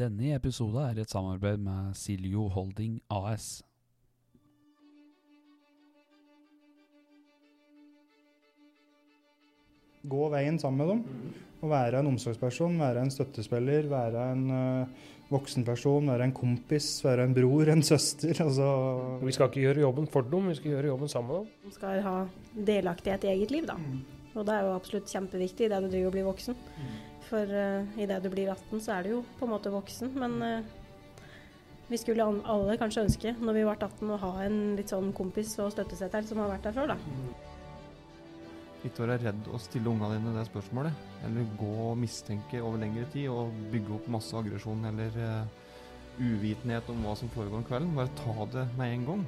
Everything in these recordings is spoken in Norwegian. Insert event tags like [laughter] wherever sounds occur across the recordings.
Denne episoden er et samarbeid med Siljo Holding AS. Gå veien sammen med dem. Og være en omsorgsperson, være en støttespiller, være en uh, voksenperson, være en kompis, være en bror, en søster. [laughs] Altså Vi skal ikke gjøre jobben for dem, vi skal gjøre jobben sammen med dem. De skal ha delaktighet i eget liv, da. Og det er jo absolutt kjempeviktig idet du driver og blir voksen. For uh, idet du blir 18, så er du jo på en måte voksen. Men uh, vi skulle an- alle kanskje ønske, når vi ble 18, å ha en litt sånn kompis og støttesetter som har vært der før, da. Ikke være redd å stille ungene dine det spørsmålet. Eller gå og mistenke over lengre tid og bygge opp masse aggresjon eller uh, uvitenhet om hva som foregår om kvelden. Bare ta det med en gang.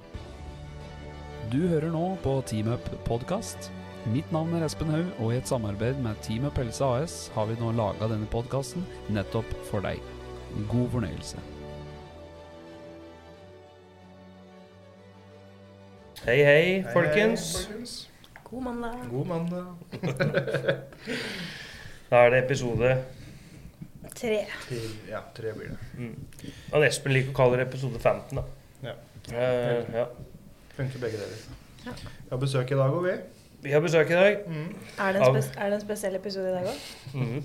Du hører nå på Team Up podkast. Mitt navn er Espen Haug, og i et samarbeid med Team Up Helse AS har vi nå laga denne podkasten nettopp for deg. God fornøyelse. Hei, hei, folkens. God mandag. God mandag. [laughs] Da er det episode Tre. Ja, tre blir det. mm. Og Espen liker å kalle det episode 15, da. Ja. Uh, ja. Funker begge deler. Ja. Vi har besøk i dag òg, vi. Vi har besøk i dag. Mm. Er det, en Av- er det en spesiell episode i dag òg? Mm.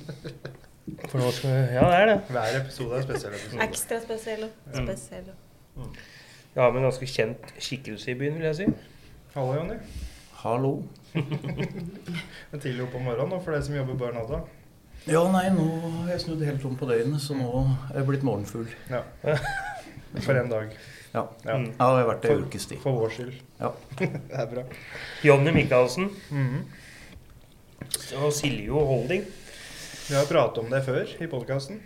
For nå skal vi Ja, det er det. Hver episode er en spesiell episode. Ekstra spesiell Mm. spesiell. Vi har med en ganske kjent skikkelse i byen, vil jeg si. Hallo, Jonny. Hallo. [laughs] Det er tidlig opp om morgenen nå for deg som jobber barnehage. Ja, nei, nå har jeg snudd helt om på døgnet, så nå er jeg blitt morgenfugl. Ja. For en dag. Ja. Ja. Mm. Ja, jeg har vært det i en ukes tid. For vår skyld. Ja. [laughs] det er bra. Jonny Michaelsen Mhm. og Siljo Holding. Vi har pratet om det før i podkasten.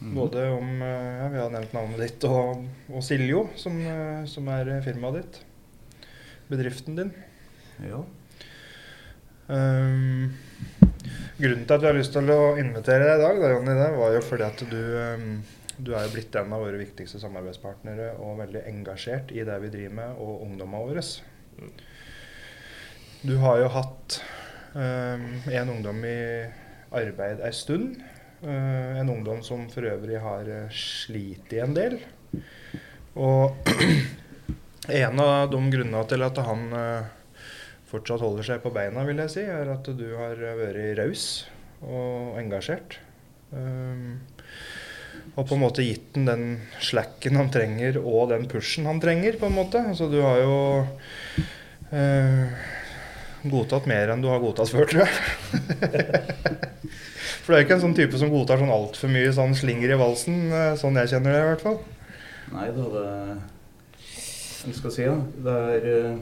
Mhm. Både om eh, ja, Vi har nevnt navnet ditt og, og Siljo, som, eh, som er firmaet ditt. Bedriften din. Ja. Um, grunnen til at vi har lyst til å invitere deg i dag, da, Jonny, det var jo fordi at du, um, du er jo blitt en av våre viktigste samarbeidspartnere og veldig engasjert i det vi driver med, og ungdommene våre. Du har jo hatt um, en ungdom i arbeid ei stund. Uh, en ungdom som for øvrig har uh, slitt en del. Og [clears throat] en av de grunnene til at han uh, fortsatt holder seg på beina, vil jeg si, er at du har vært raus og engasjert. Um, og på en måte gitt den den slacken han trenger, og den pushen han trenger, på en måte. Altså du har jo eh, godtatt mer enn du har godtatt før, tror jeg. [laughs] For du er ikke en sånn type som godtar sånn altfor mye sånn slinger i valsen, eh, sånn jeg kjenner det i hvert fall. Nei da, det Hva skal jeg si, da? Det er eh,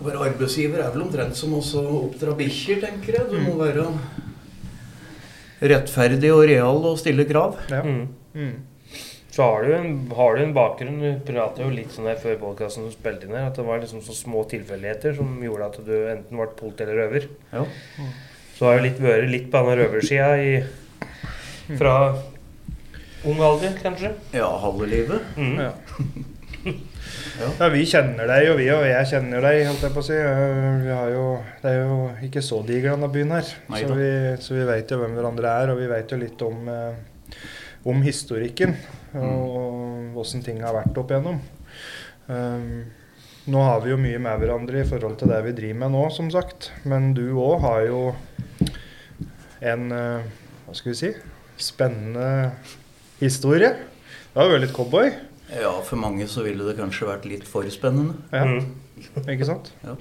Å være arbeidsgiver er vel omtrent som å oppdra bikkjer, tenker jeg. Du må være rettferdig og real og stille krav. Ja. Mm. Mm. Så har du, en, har du en bakgrunn Du pratet jo litt sånn her før podkasten du spilte inn her, at det var liksom så små tilfeldigheter som gjorde at du enten ble politi eller røver. Ja. Så har du litt vært litt på denne røversida i fra ung alder, kanskje. ja, halve livet. Mm. Ja. [laughs] Ja. Vi kjenner deg, og vi og jeg kjenner deg, holdt jeg på å si. Vi har jo, det er jo ikke så diger denne byen her. Nei Så vi, så vi vet jo hvem hverandre er, og vi vet jo litt om, eh, om historikken. Mm. Og åssen ting har vært opp igjennom. Um, nå har vi jo mye med hverandre i forhold til det vi driver med nå, som sagt. Men du òg har jo en eh, hva skal vi si spennende historie. Du har jo litt cowboy. Ja, for mange så ville det kanskje vært litt for spennende. Ja. Mm. [laughs] Ikke sant? Ja.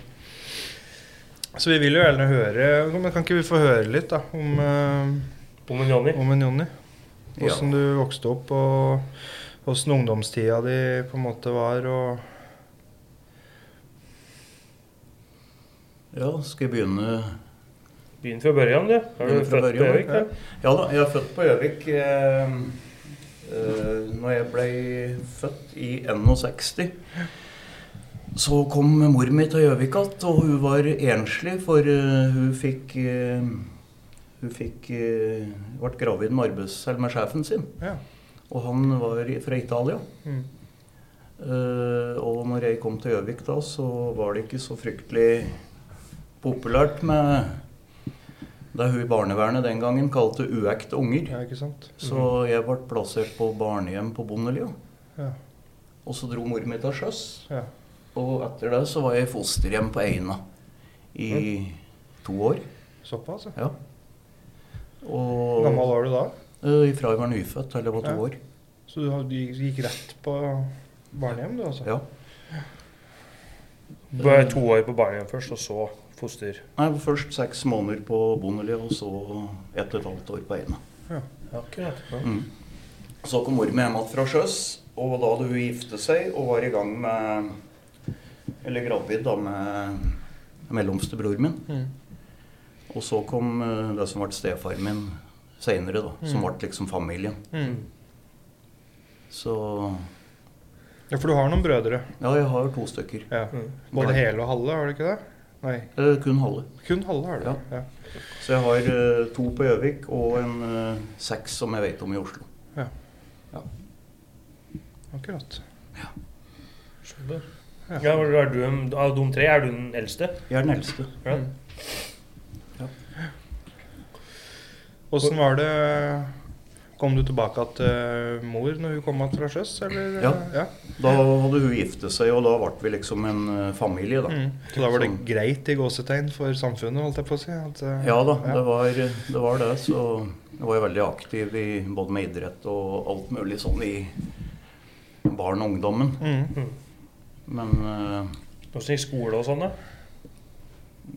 Så vi vil jo gjerne høre men Kan ikke vi få høre litt da om, eh, Om en Jonny. om en Jonny? Ja. Du vokste opp, og åssen ungdomstida di på en måte var. og Ja, skal jeg begynne Begynn fra børjan, du. Er du født på Gjøvik? ja. Ja da, jeg er født på Gjøvik. Eh, eh, når jeg ble født i 61, så kom mor mi til Gjøvik igjen, og hun var enslig, for eh, hun fikk eh, Hun fikk ble gravid med, arbeids, med sjefen sin, Ja. og han var fra Italia. Mm. Og når jeg kom til Gjøvik da, så var det ikke så fryktelig populært med det hun i barnevernet den gangen kalte uekte unger. Ja, ikke sant? Så jeg ble plassert på barnehjem på Bondelia. Ja. Og så dro mor mi til sjøs. Ja. Og etter det så var jeg i fosterhjem på Eina i to år. Såpass, ja. Ja. Hvor gammel var du da? Fra ifra jeg var nyfødt til jeg var to Ja. år. Så du gikk gikk rett på barnehjem, du altså? Ja. Du var to år på barnehjem først, og så foster. Nei, først seks måneder på Bondelia, og så ett og et halvt år på Eina. Akkurat. Ja. Mm. Så kom mor med hjem igjen fra sjøs, og da hadde hun giftet seg og var i gang med Eller gravid da med mellomste bror min. Mm. Og så kom eh, det som ble stefaren min seinere, da. Som Mm. ble liksom familien. Mm. Så Ja, for du har noen brødre. ja, jeg har to stykker. Ja. Mm. Både hele og halve, har du ikke det? Nei, Eh, kun halve. kun halve har du. Ja. Ja. Så jeg har eh, to på Gjøvik og en eh, seks som jeg vet om i Oslo. Akkurat. Skjønner. Ja. Ja, er du, av de tre er du den eldste? Jeg er den eldste. Ja. Ja. Åssen var det Kom du tilbake til mor når hun kom tilbake fra sjøs. Ja. ja. Da hadde hun giftet seg, og da ble vi liksom en eh, familie, da. Mm. Så da var det Sånn. greit i gåsetegn for samfunnet, holdt jeg på å si? At, eh, Ja da, ja. det var det. Var det så jeg var veldig aktiv i, både med idrett og alt mulig sånn i barn og ungdommen. Mm. Men Åssen uh, gikk skole og sånn, da?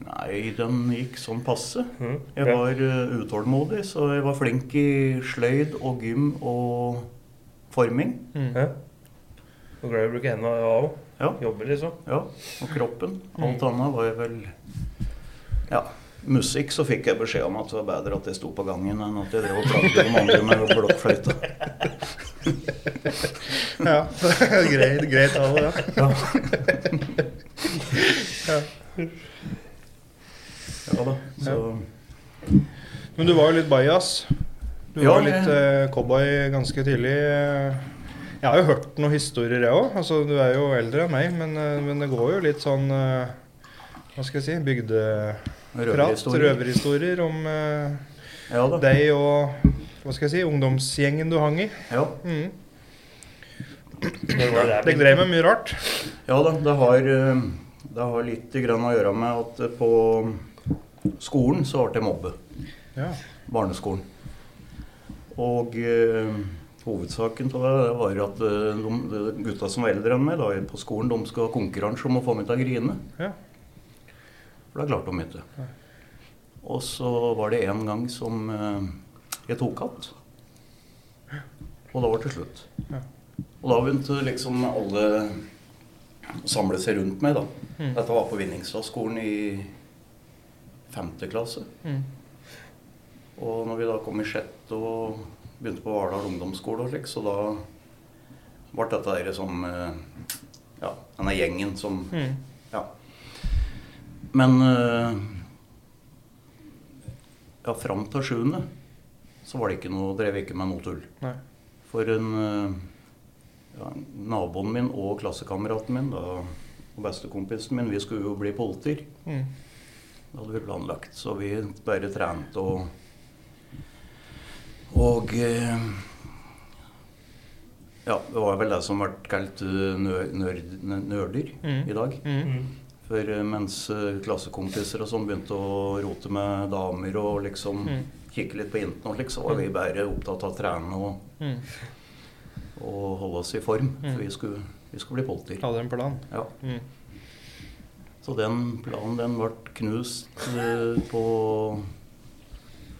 Nei, den gikk sånn passe. Mm. Jeg var eh, utålmodig, så jeg var flink i sløyd og gym og forming. Mm. Ja. Og glad i å bruke hendene òg. Ja, Jobbe, liksom. ja, og kroppen. Mm. Alt annet var jeg vel Ja. Musikk så fikk jeg beskjed om at det var bedre at jeg sto på gangen enn at jeg drev og plagde de andre med blokkfløyte. [laughs] Ja, [laughs] greit, greit av det. Ja. ja [laughs] da, så Men du var jo litt bajas. Du Ja, var litt eh, cowboy ganske tidlig. Jeg har jo hørt noen historier, jeg òg. Altså, du er jo eldre enn meg, men, eh, men det går jo litt sånn eh, Hva skal jeg si? Bygdeprat. Røverhistorier. Om eh, Ja deg og hva skal jeg si, ungdomsgjengen du hang i. Ja. Mm. Det drev med mye rart. ja da, det har, eh, det har litt grann å gjøre med at på skolen så ble jeg mobbe. Ja. Barneskolen. Og eh, hovedsaken til det, var at eh, de, de gutta som var eldre enn meg da, på skolen, de skulle ha konkurranse om å få meg til å grine. Ja. For det klarte de ikke. Ja. Og så var det en gang som eh, jeg tok igjen. Og da var det til slutt. Ja. Og da begynte liksom alle å samle seg rundt meg, da. Mm. Dette var på Vinningstadskolen i femte klasse. Mm. Og når vi da kom i sjette og begynte på Vardal ungdomsskole og slik, så da ble dette der som eh, Ja, denne gjengen som Mm. Ja. Men eh, ja, fram til sjuende så var det ikke noe, drev ikke med noe tull. Nei. For en eh, ja, naboen min og klassekameraten min da, og bestekompisen min, vi skulle jo bli politier. Mm. Hadde vi planlagt, så vi bare trente og Og eh, Ja, det var vel det som ble kalt eh, nerder Mm. i dag. Mm. Mm. For eh, mens klassekompiser og sånn begynte å rote med damer og liksom Mm. kikke litt på internett og slik, så var vi bare opptatt av å trene og, Mm. og holde oss i form. Mm. For vi skulle, vi skulle bli politier. Hadde en plan. Ja. Så den planen den ble knust på,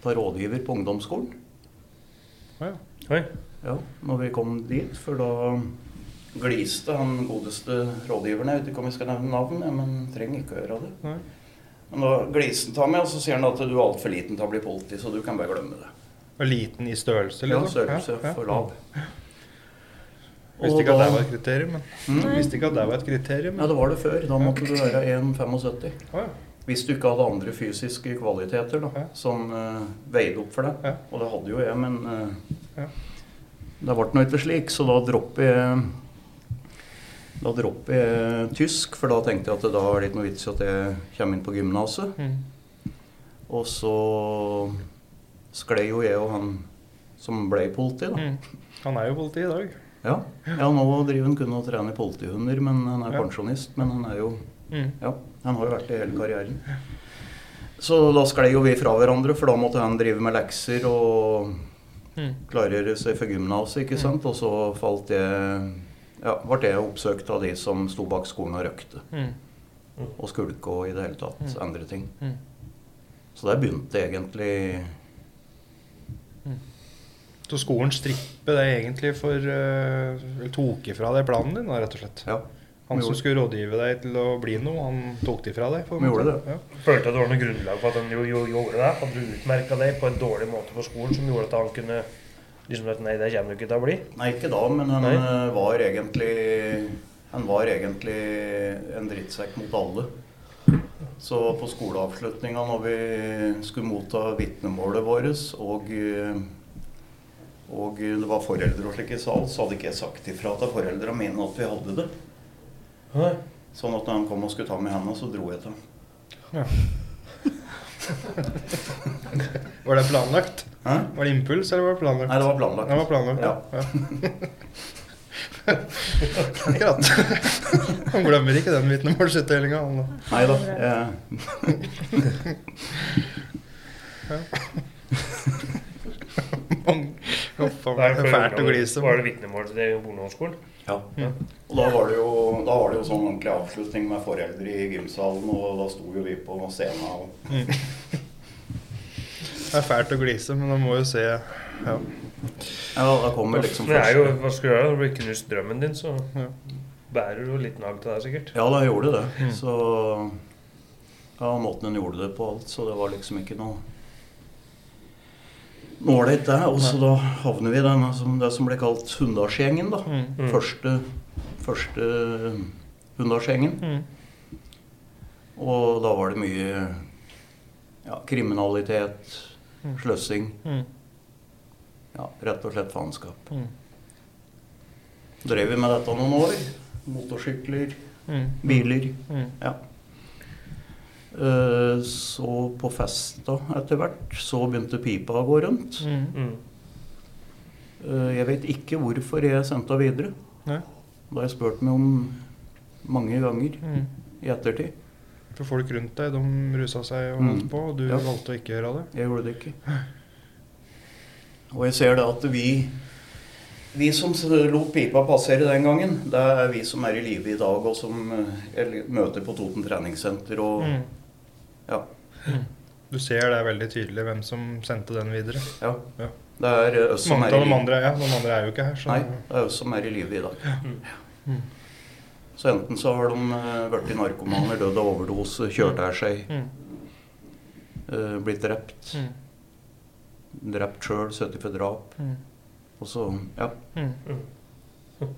på av rådgiver på ungdomsskolen. Oi. Oi. Ja, når vi kom dit, for da gliste han godeste rådgiveren. Jeg vet ikke om jeg skal nevne navn, men trenger ikke å gjøre det. Nei. Men da gliste han av meg, og så sier han at du er altfor liten til å bli politi, så du kan bare glemme det. Og liten i størrelse, Ja, liksom? størrelse Ja, ja. for lav. Visste ikke at da- et kriterium. Men. Mm. Visste ikke at det var et kriterium. Ja, det var det før. Da måtte du være 1,75. Oh, ja. Hvis du ikke hadde andre fysiske kvaliteter da, Ja. som uh, veide opp for deg. Ja. Og det hadde jo jeg, men uh, Ja. det ble nå ikke slik, så da dropper jeg da dropper jeg tysk, for da tenkte jeg at det da er det ikke noe vits i at jeg kommer inn på gymnaset. Mm. Og så sklei jo jeg og han som ble politi, da. Mm. Han er jo politi i dag. Ja. ja, nå driver han kun og trener politihunder, men han er Ja. pensjonist. Men han er jo Mm. Ja, han har jo vært det hele karrieren. Så da sklei jo vi fra hverandre, for da måtte han drive med lekser og Mm. klargjøre seg for gymnaset, ikke sant. Og så falt jeg Ja, ble jeg oppsøkt av de som sto bak skolen og røkte. Mm. Og skulke og i det hele tatt endre andre ting. Mm. Så der begynte egentlig Så skolen stripper det egentlig for uh, Tok ifra deg planen din, rett og slett. Ja, Han som skulle rådgive deg til å bli noe, han tok det ifra deg? Vi gjorde det. Ja. Følte at det var noe grunnlag for at han jo, jo, gjorde det? Hadde du utmerka deg på en dårlig måte på skolen som gjorde at han kunne liksom at Nei, det kommer du ikke til å bli? Nei, ikke da, men han Nei. eh, var egentlig Han var egentlig en drittsekk mot alle. Så på skoleavslutninga når vi skulle motta vitnemålet vårt, og, eh, og det var foreldre og slik i sal, så hadde ikke jeg sagt ifra til foreldra mine at vi hadde det. Nei. Sånn at når han kom og skulle ta med henda, så dro jeg til ham. [laughs] Var det planlagt? Hæ? Var det impuls, eller var det planlagt? Nei, det var planlagt. Det var planlagt, ja. ja. Akkurat. [laughs] Han glemmer ikke den vitnemålsutdelinga. han da. Nei da. Jeg, [laughs] Uff, er fælt å glise. Var det vitnemål til det i ungdomsskolen? ja. Og da var, det jo, da var det jo sånn ordentlig avslutning med foreldre i gymsalen, og da sto jo vi på scenen. Og, [laughs] Det er fælt å glise, men da må jo se ja. ja, da kommer liksom Det er jo, Hva skal du gjøre? Når du blir knust drømmen din, så Ja. bærer du litt nag til deg, sikkert. Ja, da gjorde det. Mm. Så Ja, måten en gjorde det på alt, så det var liksom ikke noe ålreit, det. Og så da havner vi i denne, som- det som ble kalt Hunndalsgjengen, da. Mm. Mm. Første, første Hunndalsgjengen. Mm. Og da var det mye ja, kriminalitet, Mm. sløsing. Mm. Ja, rett og slett faenskap. Mm. Drev vi med dette noen år. Motorsykler, Mm. biler. Mm. Ja. Eh, Så på festa etter hvert så begynte pipa å gå rundt. Mm. Mm. Eh, Jeg vet ikke hvorfor jeg sendte henne videre. Nei. Da har jeg spurt meg om mange ganger Mm. i ettertid. For folk rundt deg, de rusa seg og Mm. holdt på, og du Ja. valgte å ikke gjøre det? Jeg gjorde det ikke. Og jeg ser da at vi vi som lot pipa passere den gangen, det er vi som er i live i dag, og som eh, jeg møter på Toten treningssenter og Mm. Ja. Du ser det er veldig tydelig hvem som sendte den videre. ja. Ja. Det er eh, oss som er i de live. andre, ja, de andre er jo ikke her. Så Nei, det er oss som er i live i dag. Mm. Så enten så har de uh, blitt narkomaner, dødd av overdose, kjørt av seg, Mm. eh, blitt drept. Mm. Drept sjøl, sittet for drap. Mm. Og så, ja. Mm. Mm.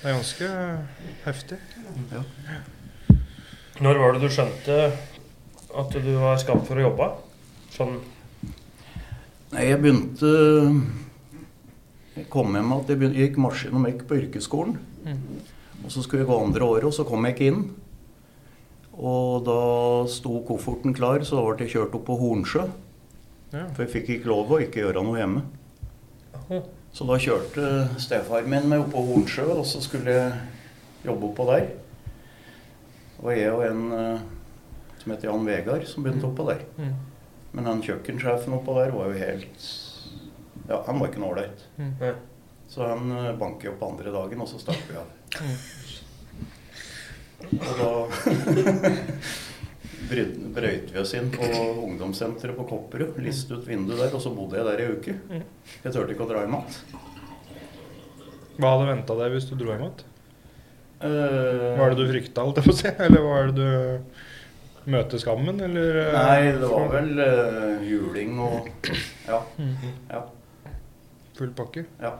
Det er ganske heftig. Når var det du skjønte at du var skapt for å jobbe? Sånn Nei, jeg begynte Jeg kom hjem at jeg, begynte, jeg gikk maskin og mekk på yrkesskolen. Mm. Og så skulle jeg gå andre året, og så kom jeg ikke inn. Og da sto kofferten klar, så da ble jeg kjørt opp på Hornsjø. Ja. For jeg fikk ikke lov å ikke gjøre noe hjemme. Så da kjørte stefar min meg opp på Hornsjø, og så skulle jeg jobbe oppå der. Og jeg og en eh, som heter Jan Vegard, som begynte oppå der. Mm. Men han kjøkkensjefen oppå der var jo helt Ja, han var ikke noe ålreit. Mm. Så han banker banket opp andre dagen, og så stakk vi av. Mm. Og da [laughs] brøyt vi oss inn på ungdomssenteret på Kopperud. Liste ut vinduet der, og så bodde jeg der i uke. Mm. Jeg turte ikke å dra hjem igjen. Hva hadde venta deg hvis du dro hjem igjen? Eh, Hva er det du frykta, holdt jeg på å si? Eller hva er det du møter skammen, eller? eh, Nei, det var vel uh, juling og Ja. Mm. ja. Full pakke? Ja.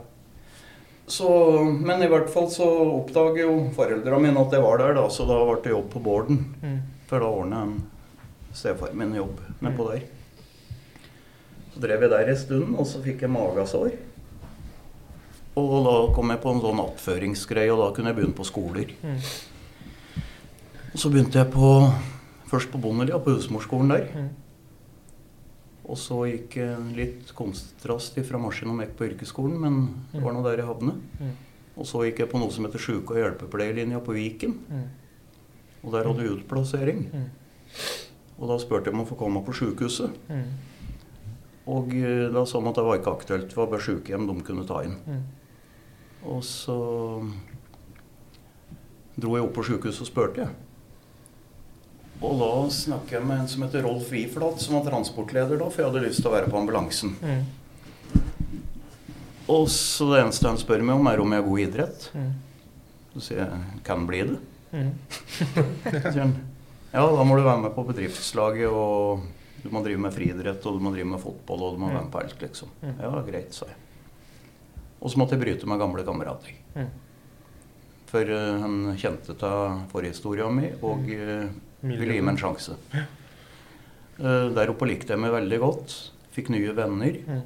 Så, men i hvert fall så oppdager jo foreldra mine at jeg var der, da, så da ble det jobb på Borden. Mm. For da ordna en stefar min jobb nedpå der. Så drev jeg der en stund, og så fikk jeg magesår. Og da kom jeg på en sånn attføringsgreie, og da kunne jeg begynne på skoler. Mm. Og så begynte jeg på, først på Bondelia, på husmorskolen der. Mm. Og så gikk litt konstrast fra maskin og mekk på yrkesskolen, men det var nå der jeg havnet. Mm. Og så gikk jeg på noe som heter sjuke- og hjelpepleierlinja på Viken. Mm. Og der hadde vi utplassering. Mm. Og da spurte jeg om å få komme på sjukehuset. Mm. Og eh, da sa de at det var ikke aktuelt, det var bare sykehjem de kunne ta inn. Mm. Og så dro jeg opp på sjukehuset og spurte, jeg. Og da snakker jeg med en som heter Rolf Wiflat, som var transportleder da, for jeg hadde lyst til å være på ambulansen. Mm. Og så det eneste han spør meg om, er om jeg er god i idrett. Mm. Så sier jeg kan bli det. Mm. Så [laughs] sier han ja, da må du være med på bedriftslaget, og du må drive med friidrett, og du må drive med fotball, og du må Mm. være med på alt, liksom. Mm. Ja, greit, sa jeg. Og så måtte jeg bryte med gamle kamerater. Mm. For uh, han kjente til forhistoria mi og uh, ville gi meg en sjanse. Eh, der oppe likte jeg meg veldig godt. Fikk nye venner. Mm.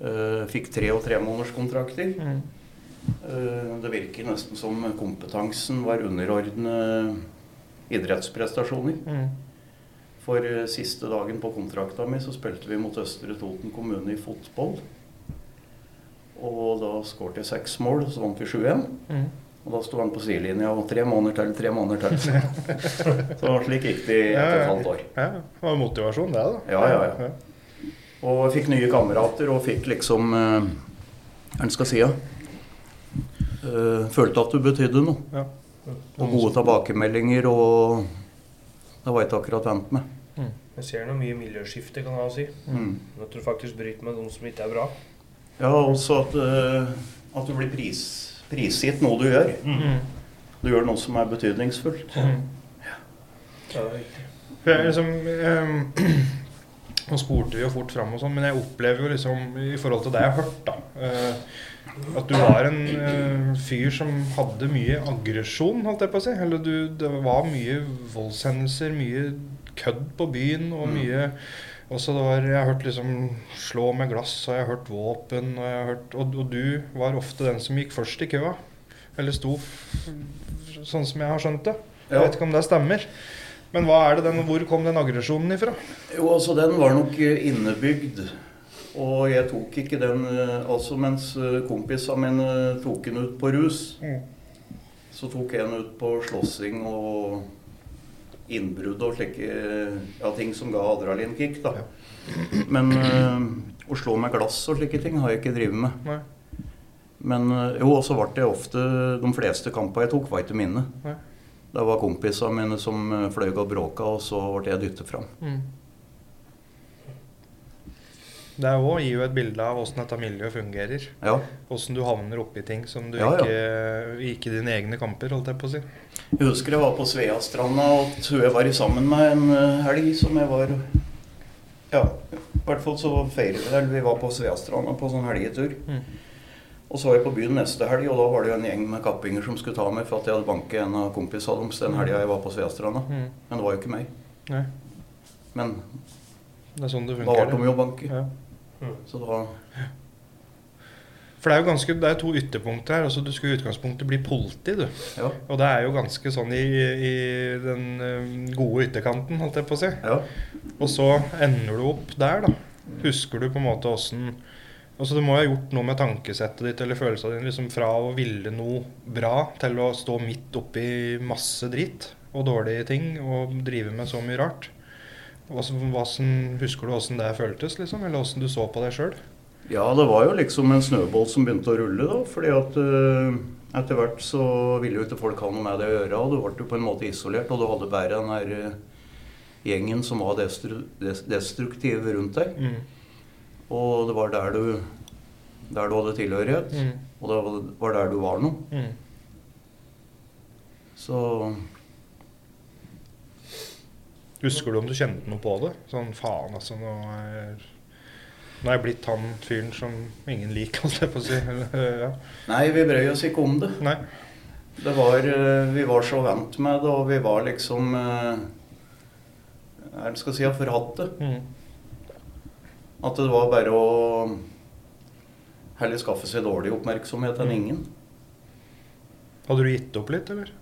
Eh, fikk tre- og tremånederskontrakter. Mm. Eh, det virker nesten som kompetansen var underordnet idrettsprestasjoner. Mm. For siste dagen på kontrakta mi så spilte vi mot Østre Toten kommune i fotball. Og da skåret jeg seks mål, så vant vi 7-1. Mm. Og da sto han på sidelinja og tre måneder til, tre måneder til. [laughs] Så slik gikk det i et og et halvt år. Ja, det var motivasjon, det, da. Ja, ja, ja. Og jeg fikk nye kamerater og fikk liksom eh, Hva skal skal si? Ja? Eh, følte at du betydde noe. Ja. Og gode tilbakemeldinger og Det var ikke akkurat vent med. Jeg ser noe mye miljøskifte, kan jeg ha å si. Mm. At du faktisk bryter med noen som ikke er bra. Ja, også at, eh, at du blir pris, prisgitt noe du gjør. Mm. Du gjør noe som er betydningsfullt. Mm. Ja, det er liksom ehm, [clears throat] Nå spurte vi jo fort fram og sånn, men jeg opplever jo liksom i forhold til det jeg har hørt, da eh, At du var en eh, fyr som hadde mye aggresjon, holdt jeg på å si. Eller du, det var mye voldshendelser, mye kødd på byen og Mm. Mye også det var, Jeg har hørt liksom slå med glass, og jeg har hørt våpen, og, jeg har hørt, og, og du var ofte den som gikk først i køa. Eller sto sånn som jeg har skjønt det. Jeg Ja. vet ikke om det stemmer. Men hva er det den, hvor kom den aggresjonen ifra? Jo, altså den var nok eh, innebygd. Og jeg tok ikke den eh, Altså mens eh, kompisene mine tok den ut på rus, så tok jeg den ut på slåssing og innbrudd og slike ja, ting som ga adrenalinkick, da. Men eh, å slå med glass og slike ting har jeg ikke drevet med. Nei. Men eh, jo, og så ble det ofte De fleste kampene jeg tok, var ikke mine. Nei. Det var kompisene mine som eh, fløy og bråka, og så ble jeg dyttet fram. Det er gir jo et bilde av åssen dette miljøet fungerer. Ja. Åssen du havner oppi ting som du Ja, ja. ikke i dine egne kamper, holdt jeg på å si. Jeg husker jeg var på Sveastranda og tror jeg var sammen med en eh, helg som jeg var Ja, i hvert fall så feiret vi eller Vi var på Sveastranda på sånn helgetur. Mm. Og så var jeg på byen neste helg, og da var det jo en gjeng med kappinger som skulle ta meg for at jeg hadde banket en av kompisene deres den helga jeg var på Sveastranda. Mm. Men det var jo ikke meg. Nei, Men det er sånn det da fungerer. ble de jo banket. Ja. Så da For det er jo ganske, det er to ytterpunkter her. altså Du skulle i utgangspunktet bli politi, du. Ja. Og det er jo ganske sånn i, i den eh, gode ytterkanten, holdt jeg på å si. ja. Og så ender du opp der, da. Husker du på en måte åssen Altså Du må ha gjort noe med tankesettet ditt eller følelsene dine liksom fra å ville noe bra til å stå midt oppi masse dritt og dårlige ting og drive med så mye rart. Hvordan, husker du åssen det føltes, liksom? Eller åssen du så på deg sjøl? Ja, det var jo liksom en snøball som begynte å rulle, da. Fordi at uh, etter hvert så ville jo ikke folk ha noe med det å gjøre. Og du ble jo på en måte isolert, og du hadde bare den her uh, gjengen som var destru destruktiv rundt deg. Mm. Og det var der du, der du hadde tilhørighet. Mm. Og det var- var der du var noe. Mm. Så Husker du om du kjente noe på det? Sånn faen, altså. Nå er, nå er jeg blitt han fyren som ingen liker, [laughs] holdt jeg på å si. Ja. Nei, vi brøy oss ikke om det. Nei. Det var, eh, vi var så vant med det, og vi var liksom eh, Hva det jeg skal si? Forhatt det. Mm. At det var bare å heller skaffe seg dårlig oppmerksomhet enn ingen. Hadde du gitt opp litt, eller?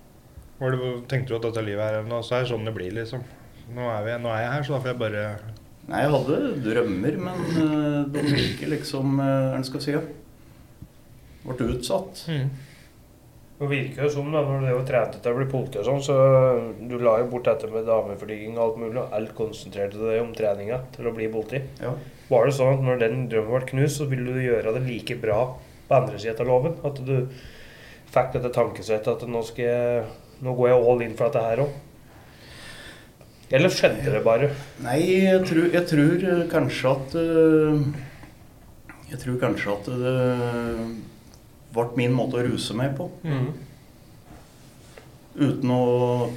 Var det, tenkte du at dette livet er, nå, så er sånn det blir, liksom? Nå er, vi, nå er jeg her, så da får jeg bare Nei, jeg hadde drømmer, men eh, de ikke liksom Hva skal jeg si? ja, Ble utsatt. Mm. Det virker jo som da, når du trente til å bli politi og sånn, så du la jo bort dette med dameflyging og alt mulig, og alt konsentrerte deg om treninga til å bli politi. Ja. Var det sånn at når den drømmen ble knust, så ville du gjøre det like bra på andre siden av loven? At du fikk dette tankesettet at nå, skal jeg, nå går jeg all in for dette her òg? Eller skjedde det bare? Nei, jeg tror, jeg tror eh, kanskje at eh, Jeg tror kanskje at det ble min måte å ruse meg på. Mm. Uten å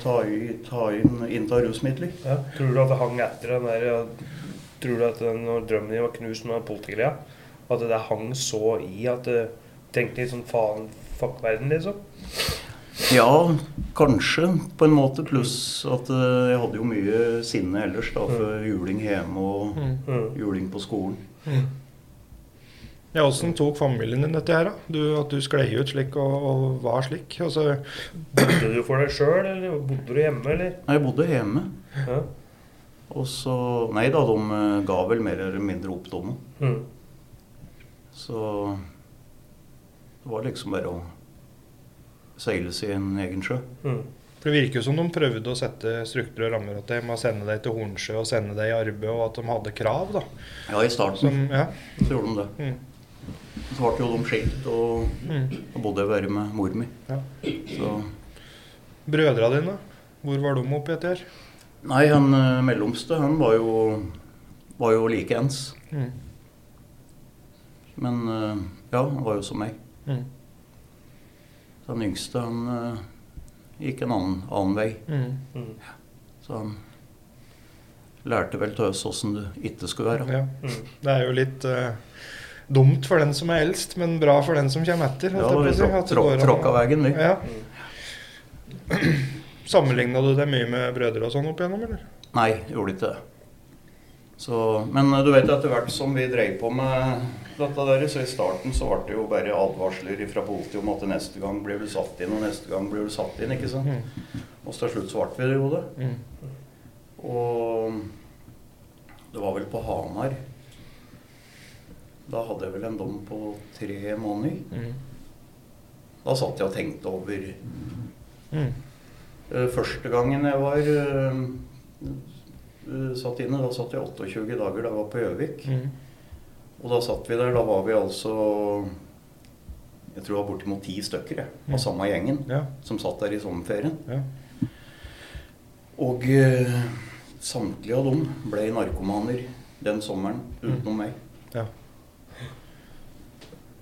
ta, i, ta inn, innta rusmidler. Ja. Tror du at det hang etter den der Tror du at den, når drømmen din var knust med politigreia, at det hang så i at du tenkte litt sånn faen, fuck verden, liksom? Ja, kanskje, på en måte. Pluss at eh, jeg hadde jo mye sinne ellers, da, for juling hjemme og Mm. juling på skolen. Ja, Åssen tok familien din dette her, da? Du, at du sklei ut slik og, og var slik? Altså, Bodde du for deg sjøl, eller bodde du hjemme, eller? Nei, Jeg bodde hjemme. Ja. Og så Nei da, de eh, ga vel mer eller mindre opp dommen. Mm. Så det var liksom bare å seile en egen sjø. Mm. for Det virker jo som de prøvde å sette strukturer og rammer at de må sende deg til Hornsjø og sende deg i arbeid, og at de hadde krav. da. Ja, i starten Som, ja. så gjorde de det. Mm. Så ble jo de skilt, og Mm. da bodde bare med mor mi. Ja. Så Brødra dine, hvor var de oppi dette her? Nei, han eh, mellomste, han var jo, var jo likeens. Mm. Men eh, ja, han var jo som meg. Mm. Den yngste, han eh, gikk en annen, annen vei. Mm. Mm. Så han lærte vel til oss åssen du ikke skulle være. Ja. Mm. Det er jo litt uh, dumt for den som er eldst, men bra for den som kommer etter. Ja, vi på å si, tråk, tråk, går an å- tråkka veien, vi. Ja. Mm. [clears throat] Sammenligna du deg mye med brødre og sånn opp igjennom, eller? Nei, gjorde ikke det. Så, men eh, du vet etter hvert som vi dreiv på med dette der, så i starten så ble det jo bare advarsler fra politiet om at neste gang blir du satt inn, og neste gang blir du satt inn, ikke sant. Mm. Og til slutt så ble vi jo det. Mm. Og det var vel på Hamar. Da hadde jeg vel en dom på tre måneder. Mm. Da satt jeg og tenkte over Mm. Eh, Første gangen jeg var eh, eh, satt inne, da satt jeg 28 dager da jeg var på Gjøvik. Mm. Og da satt vi der. Da var vi altså Jeg tror det var bortimot ti stykker jeg, Mm. av samme gjengen Ja. som satt der i sommerferien. Ja. Og eh, samtlige av dem ble narkomaner den sommeren, Mm. utenom meg. ja.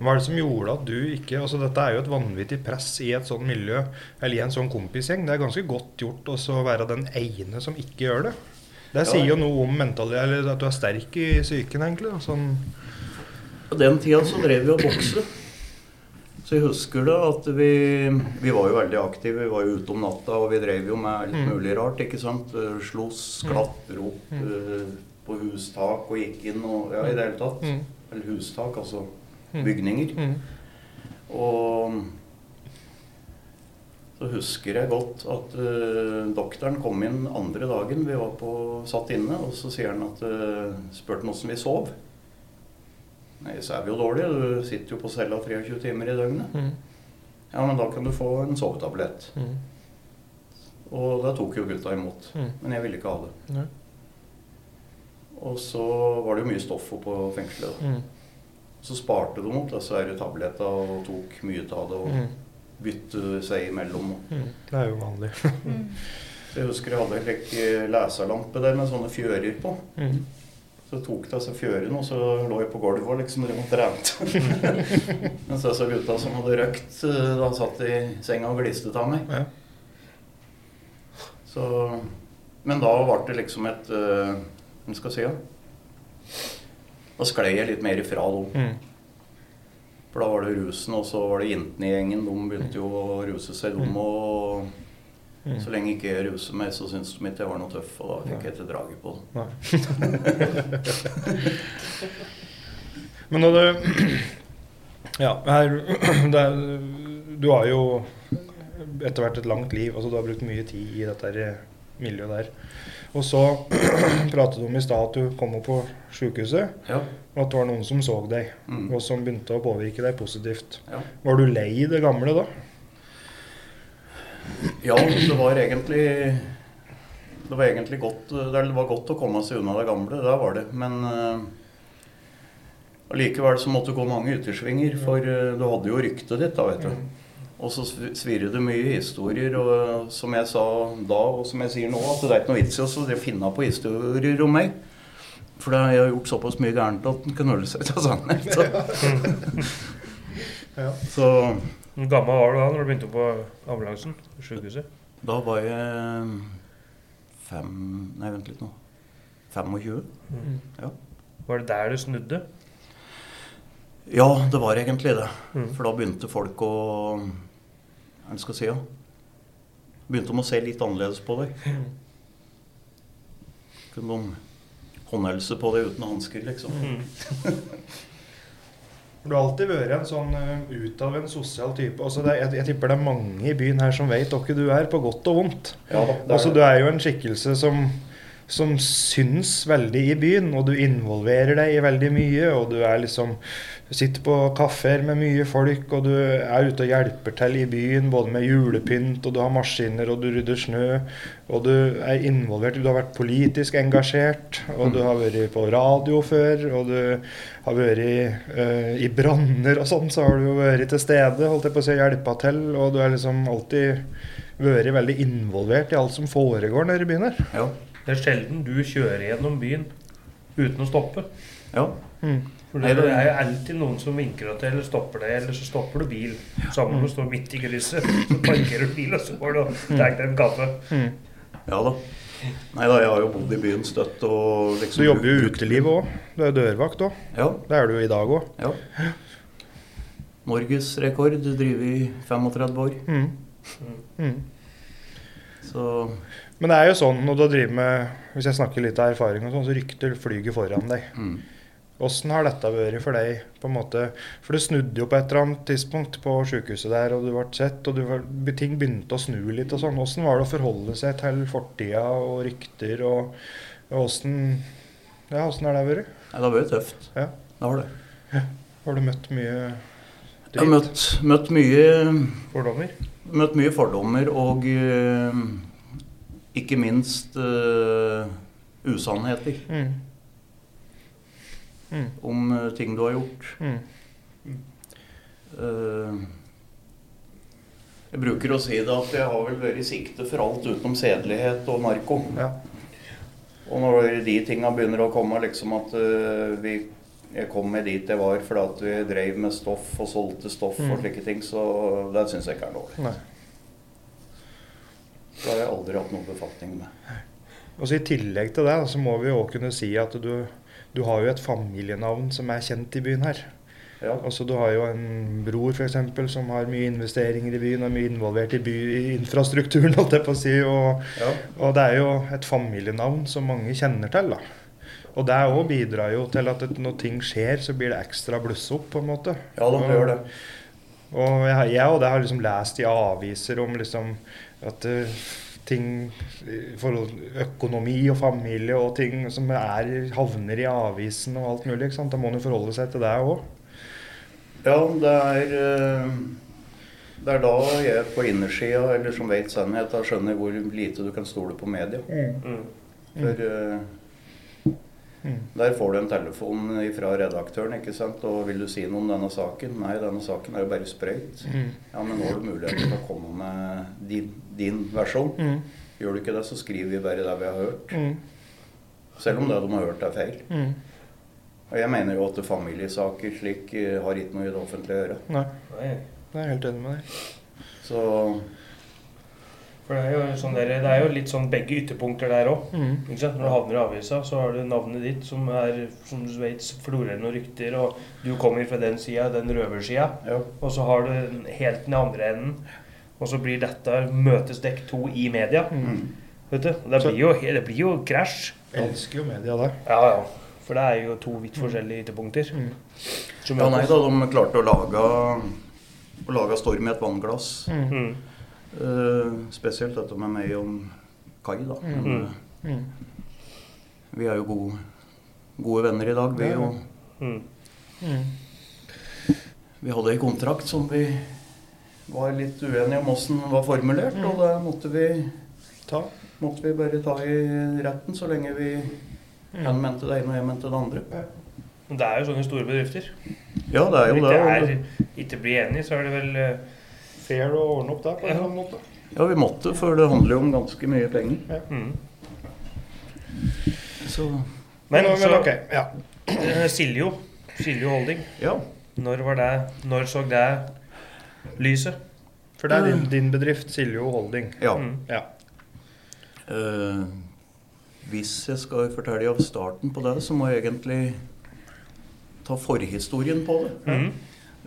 Hva er det som gjorde at du ikke altså Dette er jo et vanvittig press i et sånt miljø, eller i en sånn kompisgjeng. Det er ganske godt gjort å være den ene som ikke gjør det. Det sier jo noe om mentalitet, eller at du er sterk i psyken, egentlig. Sånn, På den tida så drev vi og bokse. Så jeg husker det at vi, vi var jo veldig aktive. Vi var jo ute om natta, og vi drev jo med alt Mm. mulig rart. ikke sant? Eh, Sloss, klatre opp Mm. eh, på hustak og gikk inn og Ja, i det hele tatt. mm. Eller hustak, altså Mm. bygninger. Mm. Og så husker jeg godt at uh, doktoren kom inn andre dagen vi var på, satt inne, og så sier han at uh, spurte han åssen vi sov. Nei, så er vi jo dårlige. Du sitter jo på cella 23 timer i døgnet. Mm. Ja, men da kan du få en sovetablett. Mm. Og da tok jo gutta imot. Mm. Men jeg ville ikke ha det. Ja. Og så var det jo mye stoff på fengselet. Mm. Så sparte de opp disse tablettene og tok mye av det. og Mm. Bytte seg imellom. Mm. Det er jo vanlig. Så jeg husker jeg hadde en slik leserlampe der med sånne fjører på. Mm. Så jeg tok altså fjørene, og så lå jeg på gulvet og liksom trente. [laughs] Mens disse gutta som hadde røkt, eh, da satt i senga og glistet av meg. Ja. Så, men da ble det liksom et eh, Hva skal jeg si? Ja? Da sklei jeg litt mer ifra dem. Mm. For da var det rusen, og så var det jentene i gjengen. De begynte jo å ruse seg, de òg. og Mm. Så lenge ikke jeg ruset meg, så syntes de ikke jeg var noe tøff, og da fikk jeg ikke draget på det. [laughs] Men da du [clears throat] Ja, her [clears throat] er, Du har jo etter hvert et langt liv. altså Du har brukt mye tid i dette miljøet der. Og så [clears throat] pratet du om i stad at du kom opp på sykehuset, Ja. og at det var noen som så deg, Mm. og som begynte å påvirke deg positivt. Ja. Var du lei det gamle da? ja, det var egentlig Det var egentlig godt Det var godt å komme seg unna det gamle, det var det. Men allikevel uh, så måtte du gå mange yttersvinger, for uh, du hadde jo ryktet ditt, da, vet du. Og så sv- svirrer det mye historier, og som jeg sa da, og som jeg sier nå, at det er ikke noe vits i å finne på historier om meg. For da har jeg gjort såpass mye gærent at en kan holde seg til sannhet. Så. [laughs] Så Hvor gammel var du da når du begynte på ambulansen? Sykehuset? da var jeg fem Nei, vent litt nå. 25? Ja. Var det der du snudde? Ja, det var egentlig det. Mm. For da begynte folk å Hva skal jeg si? Ja? Begynte de å se litt annerledes på deg. Kunne de håndhelse på deg uten hansker, liksom. [laughs] Du har alltid vært en sånn uh, utadvendt sosial type. Altså, det, jeg, jeg tipper det er mange i byen her som vet hvem du er, på godt og vondt. Ja, er Altså, du er jo en skikkelse som, som syns veldig i byen, og du involverer deg i veldig mye. Og du er liksom sitter på kafeer med mye folk, og du er ute og hjelper til i byen, både med julepynt, og du har maskiner, og du rydder snø. Og du er involvert, du har vært politisk engasjert, og du har vært på radio før, og du har vært uh, i branner og sånn, så har du jo vært til stede, holdt jeg på å si, hjelpa til, og du har liksom alltid vært veldig involvert i alt som foregår nede i byen her. Ja. Det er sjelden du kjører gjennom byen uten å stoppe. ja. Mm. For det det- er jo alltid noen som vinker deg deg, eller stopper deg, eller så stopper du bil. Sammen med å stå midt i krysset. Så parkerer du bil, og så går du og tar deg en kaffe. Mm. Ja da. Nei da, jeg har jo bodd i byen støtt og liksom du jobber jo i utelivet òg. Du er dørvakt òg. Ja. Det er du i dag òg. ja. Norgesrekord driver i 35 år. Mm. Mm. Så Men det er jo sånn når du driver med Hvis jeg snakker litt av erfaring, og sånn, så rykter flyget foran deg. mm. Har dette vært for deg? på en måte? For det snudde jo på et eller annet tidspunkt på sykehuset der, og du ble sett, og du var, ting begynte å snu litt og sånn. Åssen var det å forholde seg til fortida og rykter, og åssen Ja, åssen har det vært? Det har vært tøft. Ja. Det har det. Har du møtt mye Jeg har møtt, møtt mye Fordommer. Møtt mye fordommer og eh, ikke minst uh, usannheter Mm. Mm. om uh, ting du har gjort. Mm. Uh, jeg bruker å si det at jeg har vel vært i sikte for alt utenom sedelighet og narko. Ja. Og når de tinga begynner å komme, liksom at vi, jeg kom med dit jeg var fordi at vi drev med stoff og solgte stoff og Mm. slike ting, så det syns jeg ikke er dårlig. Nei. Det har jeg aldri hatt noen befatning med. Og så I tillegg til det så må vi jo kunne si at du, du har jo et familienavn som er kjent i byen her. Ja. Altså Du har jo en bror for eksempel, som har mye investeringer i byen og mye involvert i, by, i infrastrukturen. [laughs] holdt jeg på å si, og, Ja. og det er jo et familienavn som mange kjenner til. da. Og det òg bidrar jo til at når ting skjer, så blir det ekstra bluss opp. på en måte. Ja det gjør det. Og jeg, jeg og det har liksom lest i aviser om liksom at eh, ting i forhold økonomi og familie og ting som er, havner i avisen og alt mulig. ikke sant? Da må man jo forholde seg til det òg. Ja, det er eh, Det er da jeg på innersida, eller som vet sannheten, skjønner hvor lite du kan stole på media. Mm. For eh, Mm. der får du en telefon fra redaktøren, ikke sant, og vil du si noe om denne saken? Nei, denne saken er jo bare sprøyt. Mm. Ja, men nå har du muligheten til å komme med din, din versjon. Mm. Gjør du ikke det, så skriver vi bare det vi har hørt. Mm. Selv om det de har hørt er feil. Mm. Og jeg mener jo at familiesaker slik eh, har ikke noe i det offentlige å gjøre. Nei, Nei. jeg er helt enig med deg. Så For det er jo sånn der, det er jo litt sånn begge ytterpunkter der òg. Mm. Når du havner i avisa, så har du navnet ditt, som er som du vet, florerer noen rykter, og du kommer fra den sida, den røversida. ja. Og så har du helt den andre enden. Og så blir dette møtes dekk to i media. Mm. Vet du? Og Det Så- blir jo, det blir jo krasj. Elsker jo media det. Ja, ja. For det er jo to vidt forskjellige ytterpunkter. Mm. Ja, nei da, de klarte å lage, å lage storm i et vannglass. Mm. Mm. Eh, spesielt dette med meg om Kai, da. Mm. Men, Mm. eh, vi er jo gode, gode venner i dag. Vi. Mm. Mm. vi hadde en kontrakt som vi var litt uenige om åssen var formulert, Mm. og det måtte vi, Ta. måtte vi bare ta i retten så lenge vi Mm. Han mente det ene, og jeg mente det andre. Men det er jo sånne store bedrifter. Ja, det er jo det Hvis er ikke blir enige, så er det vel eh, Fair å ordne opp der på en Ja. eller annen måte. Ja, vi måtte, for det handler jo om ganske mye penger. mm. Så Men, Men, så men ok, ja. eh, Siljo. Siljo Holding. ja. Når var det Når så det lyset? For det er din, din bedrift, Siljo Holding. ja. Mm. Ja. Uh, hvis jeg skal fortelle av starten på det, så må jeg egentlig ta forhistorien på det. Mm.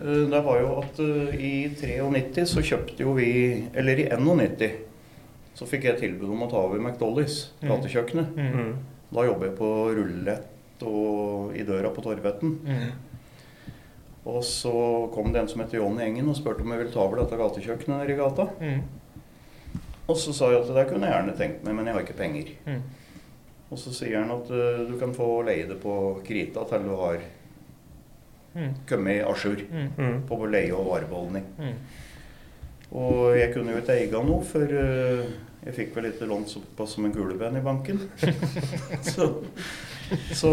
Uh, det var jo at uh, i 93 så kjøpte jo vi Eller i 91 så fikk jeg tilbud om å ta over McDollies, Mm. gatekjøkkenet. Mm. Mm. Da jobber jeg på rullett og i døra på Torvetten. Mm. Og så kom det en som heter John i Engen og spurte om jeg ville ta over dette gatekjøkkenet nede i gata. Mm. Og så sa jeg at det kunne jeg gjerne tenkt meg, men jeg har ikke penger. Mm. Og så sier han at uh, du kan få leie det på krita til du har Mm. kommet à jour Mm. Mm. på leie og varebeholdning. Mm. Og jeg kunne jo ikke eie noe, for uh, jeg fikk vel ikke lånt såpass som en kulepenn i banken. [laughs] så, så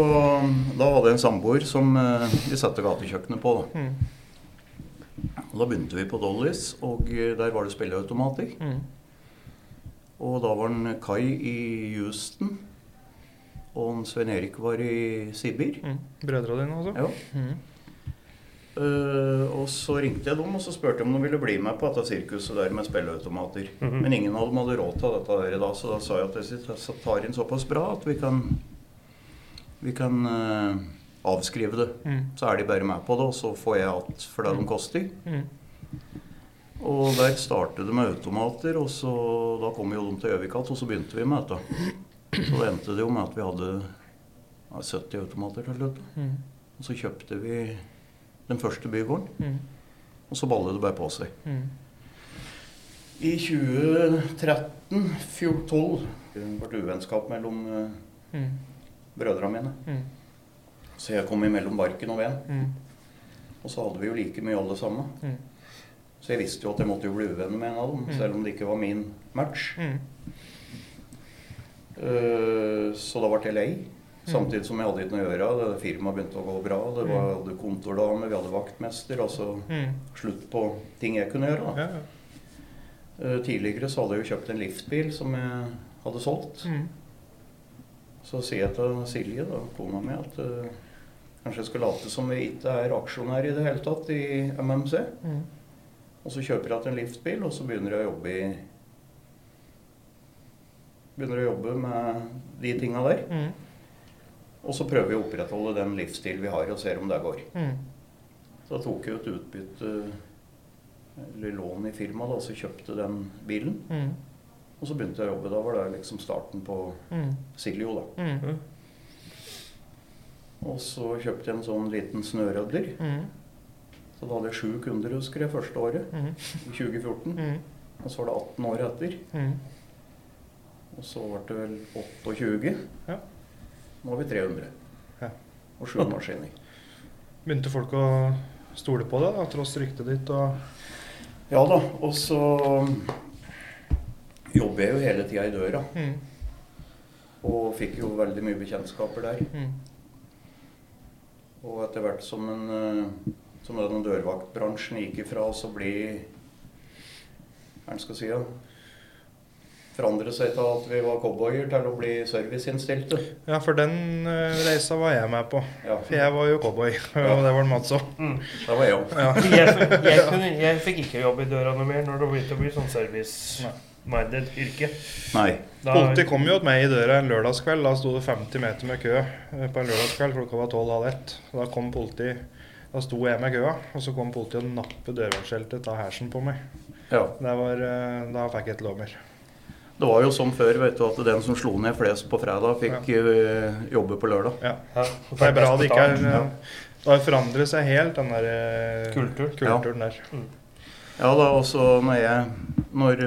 da hadde jeg en samboer som eh, vi satte gatekjøkkenet på. Da. Mm. Da begynte vi på Dollys, og eh, der var det spilleautomater. Mm. Og da var han Kai i Houston, og Svein Erik var i Sibir. Mm. Brødra dine, altså? Ja. Mm. Uh, og så ringte jeg dem og så spurte om de ville bli med på dette sirkuset der med spilleautomater. Mhm. Men ingen av dem hadde råd til dette der da, så da sa jeg at jeg tar inn såpass bra at vi kan, vi kan uh, avskrive det. Mm. Så er de bare med på det, og så får jeg alt for det de koster. Mm. Og der startet det med automater, og så da kom jo de til Gjøvik igjen, og så begynte vi med dette. Så det endte det jo med at vi hadde ja, 70 automater til slutt. Mm. Og så kjøpte vi den første bygården, Mm. og så ballet det bare på seg. Mm. I 2013-2012 det ble uvennskap mellom uh, Mm. Brødrene mine. Mm. Så jeg kom imellom barken og veden. Mm. Og så hadde vi jo like mye alle sammen. Mm. Så jeg visste jo at jeg måtte jo bli uvenn med en av dem, Mm. selv om det ikke var min match. Mm. Eh, Så da ble jeg lei. Samtidig som jeg hadde ikke noe å gjøre. Firmaet begynte å gå bra. Det var, vi hadde kontordame, vi hadde vaktmester. Altså Mm. slutt på ting jeg kunne gjøre. da. Ja, ja. Uh, Tidligere så hadde jeg jo kjøpt en liftbil som jeg hadde solgt. Mm. Så sier jeg til Silje, da, kona mi, at uh, kanskje jeg skal late som vi ikke er aksjonær i det hele tatt i MMC. Mm. Og så kjøper jeg til en liftbil, og så begynner jeg å jobbe i Begynner å jobbe med de tinga der. Mm. Og så prøver vi å opprettholde den livsstil vi har, og ser om det går. Mm. Så da tok jeg et utbytte, eller lån i firmaet, og så kjøpte den bilen. Og så begynte jeg å jobbe. Da var det liksom starten på Mm. Siljo, da. Mm. Og så kjøpte jeg en sånn liten snørødder. Mm. Så da hadde jeg sju kunder, husker jeg, første året. Mm. I 2014. Mm. Og så var det 18 år etter. Mm. Og så ble det vel 28. Ja. Nå har vi 300. Ja. Og sju maskiner. Begynte folk å stole på det, da, tross ryktet ditt og Ja da. Og så jobber jeg jo hele tida i døra. mm. Og fikk jo veldig mye bekjentskaper der. Mm. Og etter hvert som, en, eh, som den dørvaktbransjen gikk ifra å bli Hva skal jeg si? Ja, forandre seg til at vi var cowboyer, til å bli serviceinnstilte. Ja, for den eh, reisa var jeg med på. Ja, For jeg var jo cowboy, [laughs] og det var Mats òg. Mm. det var jeg òg. Ja. Jeg, jeg, jeg fikk ikke jobb i døra noe mer når det begynte å bli sånn service-minded yrke. Nei. Politiet kom jo til meg i døra en lørdagskveld. Da sto det 50 meter med kø eh, på en lørdagskveld. Klokka var 12.30 ett. Da kom politiet. Da sto jeg med køa, og så kom politiet og nappet dørvaktsskiltet av hersen på meg. Ja. Det var, eh, da fikk jeg ikke lov mer. Det var jo som før, vet du, at den som slo ned flest på fredag, fikk eh, jobbe på lørdag. Ja. ja, Det er bra det ikke er Ja. Det har forandret seg helt, den der kulturen, Kultur. kulturen der. Ja da, og så når jeg Når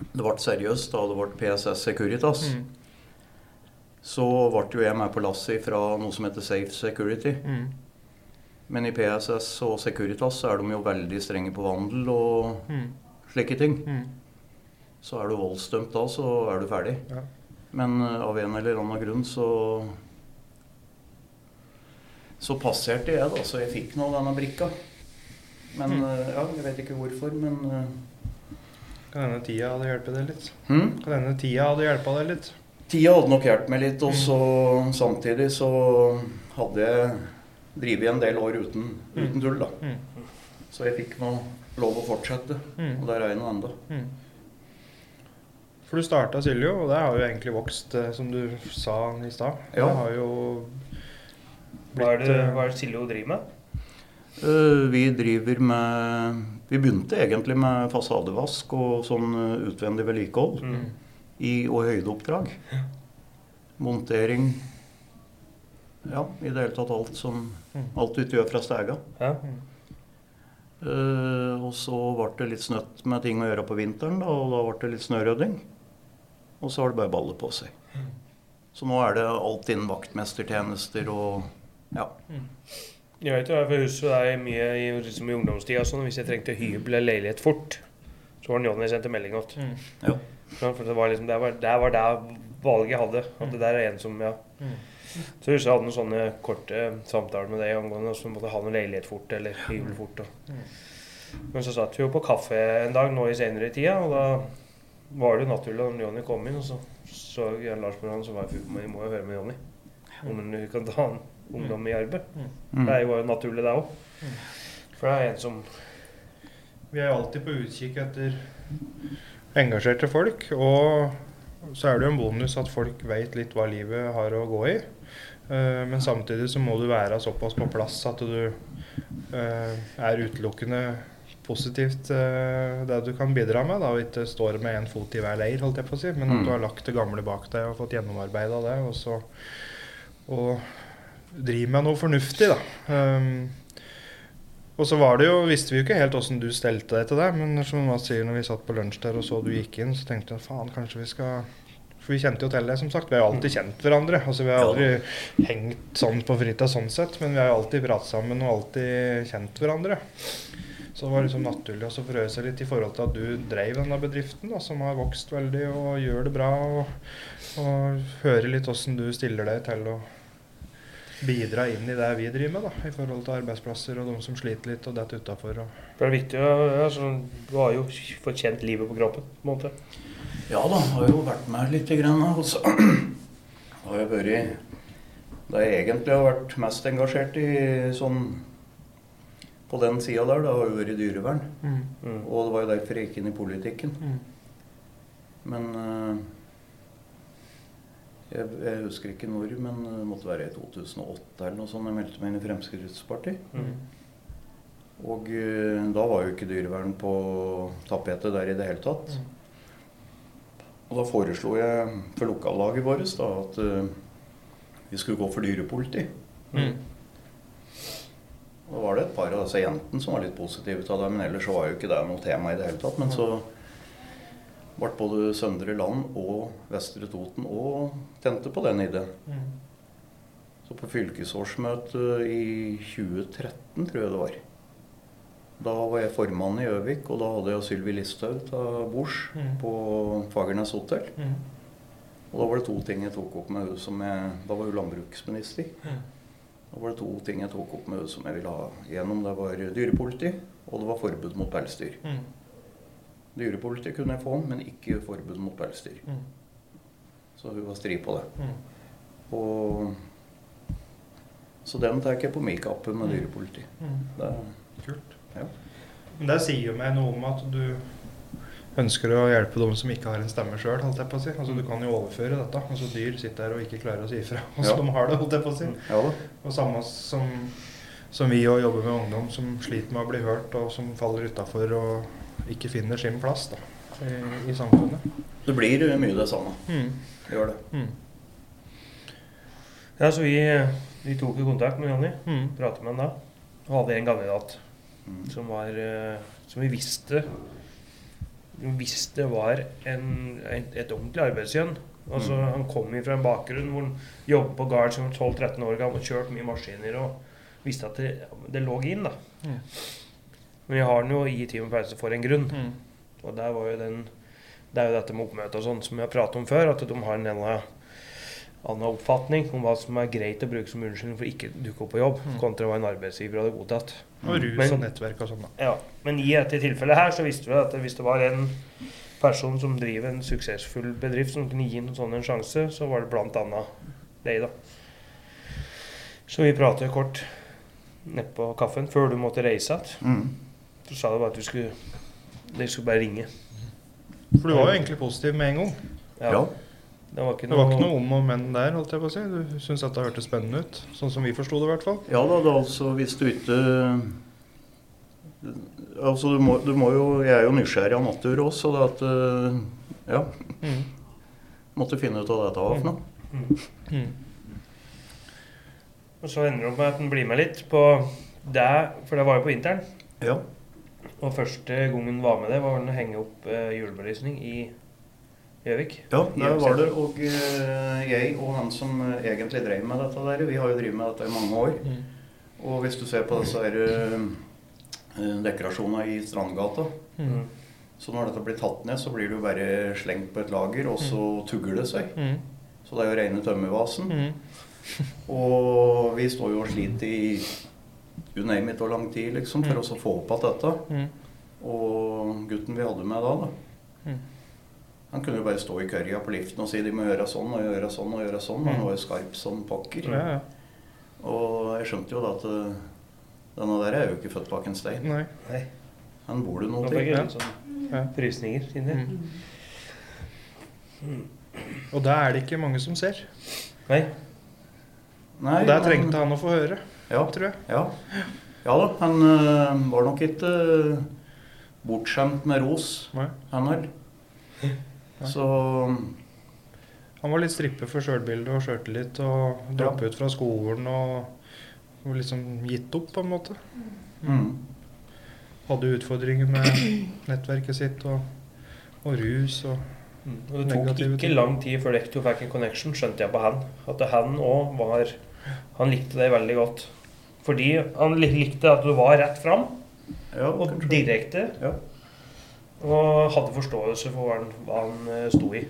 det ble seriøst, da det ble PSS Securitas, Mm. så ble jo jeg med på lasset fra noe som heter Safe Security. Mm. Men i PSS og Securitas så er de jo veldig strenge på vandel og Mm. slike ting. Mm. Så er du voldsdømt da, så er du ferdig. Ja. Men eh, av en eller annen grunn så Så passerte jeg, da, så jeg fikk nå denne brikka. Men Mm. eh, ja, jeg vet ikke hvorfor, men eh, Kan denne tida hadde hjulpet deg litt? Hmm? Kan denne tida hadde hjulpet deg litt? Tida hadde nok hjulpet meg litt, og så samtidig så hadde jeg drevet en del år uten, uten tull, da. Mm. Så jeg fikk nå lov å fortsette, Mm. og der er jeg nå. Mm. For du starta Siljo, og det har jo egentlig vokst, eh, som du sa i stad. Ja. Det har jo Hva er det, eh, hva er det Siljo driver med? Uh, Vi driver med Vi begynte egentlig med fasadevask og sånn eh, utvendig vedlikehold Mm. i, og høydeoppdrag. Montering Ja, i det hele tatt alt som Mm. Alt vi gjør fra stega. Ja. Uh, og så ble det litt snøtt med ting å gjøre på vinteren, da, og da ble det litt snørydding. Og så har det bare ballet på seg. Så nå er det alt innen vaktmestertjenester og ja. Jeg vet jo, jeg husker er mye i, liksom i ungdomstida sånn, hvis jeg trengte hybel eller leilighet fort, så var det Jonny jeg sendte melding til. Mm. Ja. For det var liksom, det var, det var det valget jeg hadde. At det der er en som, ja. Mm. Så jeg husker jeg hadde noen sånne korte samtaler med deg angående som måtte ha noe leilighet fort eller hybel fort. Og. Men så satt vi jo på kaffe en dag nå i senere tida, og da var det jo naturlig at Jonny kom inn, og så så Jan Lars på han, så var jeg men vi må jo høre med Jonny om du kan ta en ungdom i arbeid. Mm. Det var jo naturlig, det òg. For det er en som Vi er jo alltid på utkikk etter engasjerte folk. Og så er det jo en bonus at folk veit litt hva livet har å gå i. Eh, Men samtidig så må du være såpass på plass at du eh, er utelukkende positivt eh, det du kan bidra med. Da, og ikke står med én fot i hver leir, holdt jeg på å si. Men at Mm. du har lagt det gamle bak deg og fått gjennomarbeida det. Og så og driver med noe fornuftig, da. Um, og så var det jo, visste vi jo ikke helt åssen du stelte deg til det, men som Mats sier, når vi satt på lunsj der og så du gikk inn, så tenkte jeg faen, kanskje vi skal For vi kjente jo til det, som sagt. Vi har jo alltid kjent hverandre. Altså Vi har Ja. aldri hengt sånn på fritida sånn sett, men vi har jo alltid pratet sammen og alltid kjent hverandre. Så det var liksom naturlig å prøve seg litt i forhold til at du drev denne bedriften, da, som har vokst veldig og gjør det bra. Og, og høre litt åssen du stiller deg til å bidra inn i det vi driver med, da, i forhold til arbeidsplasser og de som sliter litt og detter utafor. Det er viktig ja, Du har jo fått kjent livet på kroppen, på en måte. Ja da, har jo vært med litt. Grann, og så har jeg vært Det jeg egentlig har vært mest engasjert i sånn På den sida der, det har jo vært dyrevern. Mm. Og det var jo derfor jeg gikk inn i politikken. Mm. Men eh, jeg, jeg husker ikke når, men det måtte være i 2008 eller noe sånt. Jeg meldte meg inn i Fremskrittspartiet. Mm. Og eh, da var jo ikke dyrevern på tapetet der i det hele tatt. Og da foreslo jeg for lokallaget vårt da, at eh, vi skulle gå for dyrepoliti. Mm. Og da var det et par av disse jentene som var litt positive til det, men ellers så var jo ikke det noe tema i det hele tatt. Men så ble både Søndre Land og Vestre Toten og tente på den ideen. Mm. Så på fylkesårsmøtet i 2013, tror jeg det var. Da var jeg formann i Gjøvik, og da hadde jeg Sylvi Listhaug til Bors Mm. på Fagernes hotell. Mm. Og da var det to ting jeg tok opp med henne som jeg Da var hun landbruksminister. Mm. Da var det to ting jeg tok opp med henne som jeg ville ha gjennom. Det var dyrepoliti, og det var forbud mot pelsdyr. Mm. Dyrepoliti kunne jeg få, men ikke forbud mot pelsdyr. Mm. Så hun var stri på det. Mm. Og Så den tar jeg på min kappe med Mm. dyrepoliti. Mm. Det, Kult. Ja. Men det sier jo meg noe om at du ønsker å hjelpe dem som ikke har en stemme sjøl. Altså, du kan jo overføre dette. Altså, dyr sitter her og ikke klarer å si ifra. Altså, Ja. De har det, holdt jeg på å si. ja da. Og samme som, som vi òg jobber med ungdom som sliter med å bli hørt, og som faller utafor og ikke finner sin plass da, i, i samfunnet. Det blir mye det samme. Mm. Det gjør det. Mm. Ja, så vi, vi tok jo kontakt med Jonny. Mm. Pratet med han da. Og hadde en kandidat Mm. som var eh, Som vi visste hvis det var en, et, et ordentlig arbeidsgjønn Altså, Mm. Han kom fra en bakgrunn hvor han jobbet på gard som 12-13 år gammel og kjørt mye maskiner og visste at det, det lå inn. da. Mm. Men vi har den jo i Team Pause for en grunn. Mm. Og der var jo den, det er jo dette med oppmøte og sånn som vi har pratet om før, at de har en annen, annen oppfatning om hva som er greit å bruke som unnskyldning for ikke å dukke opp på jobb, Mm. kontra hva en arbeidsgiver hadde godtatt. Og rus Men- og nettverk og sånn, da. Ja, Men i dette tilfellet her så visste vi at hvis det var en person som driver en suksessfull bedrift som kunne gi en sånn en sjanse, så var det blant annet deg, da. Så vi pratet kort nedpå kaffen før du måtte reise igjen. Mm. Så sa du bare at du skulle de skulle bare ringe. For du var jo egentlig positiv med en gang. Ja. Det var ikke Det noe, var ikke noe om og men der, holdt jeg på å si. Du syntes dette hørtes spennende ut. Sånn som vi forsto det, i hvert fall. Ja da, det er altså hvis du ikke Altså du må, du må jo Jeg er jo nysgjerrig av natur også, så det at eh, Ja. Mm. Måtte finne ut av dette var for noe. Mm. Og så ender det opp med at den blir med litt på det, for det var jo på vinteren. Ja. Og første gangen var med det, var å henge opp eh, julebelysning i Gjøvik. Ja, der var det. Og eh, jeg og han som eh, egentlig drev med dette der, vi har jo drevet med dette i mange år. Mm. Og hvis du ser på disse her, eh, eh, dekorasjonene i Strandgata, Mm. så når dette blir tatt ned, så blir det jo bare slengt på et lager, og så tugger det seg. Mm. Så det er jo rene tømmervasen. Mm. [laughs] Og vi står jo og sliter i you name it og lang tid liksom, for Mm. å få opp igjen dette. Mm. Og gutten vi hadde med da, da Mm. han kunne jo bare stå i kørja på liften og si de må gjøre sånn og gjøre sånn og gjøre sånn. Han Mm. var jo skarp som pokker. Ja, ja. Og jeg skjønte jo da at eh, denne der er jo ikke født bak en stein. Nei. Nei. Han bor det noe til. Ja. sånn Ja. frysninger inni. Mm. Og da er det ikke mange som ser. Nei. Nei, Og der trengte han å få høre, ja, tror jeg. ja. ja da, han eh, var nok ikke eh, bortskjemt med ros, Nei. han heller. Så Han var litt strippe for sjølbildet og sjøltillit og droppe ut fra skolen og, og liksom gitt opp, på en måte. mm. Hadde utfordringer med nettverket sitt og, og rus og Mm. Og det tok ikke ting. lang tid før Lektor fikk en connection, skjønte jeg på han. At han òg var Han likte deg veldig godt. Fordi han likte at du var rett fram Ja, og kanskje. direkte. Ja. Og hadde forståelse for hva han, hva han eh, sto i.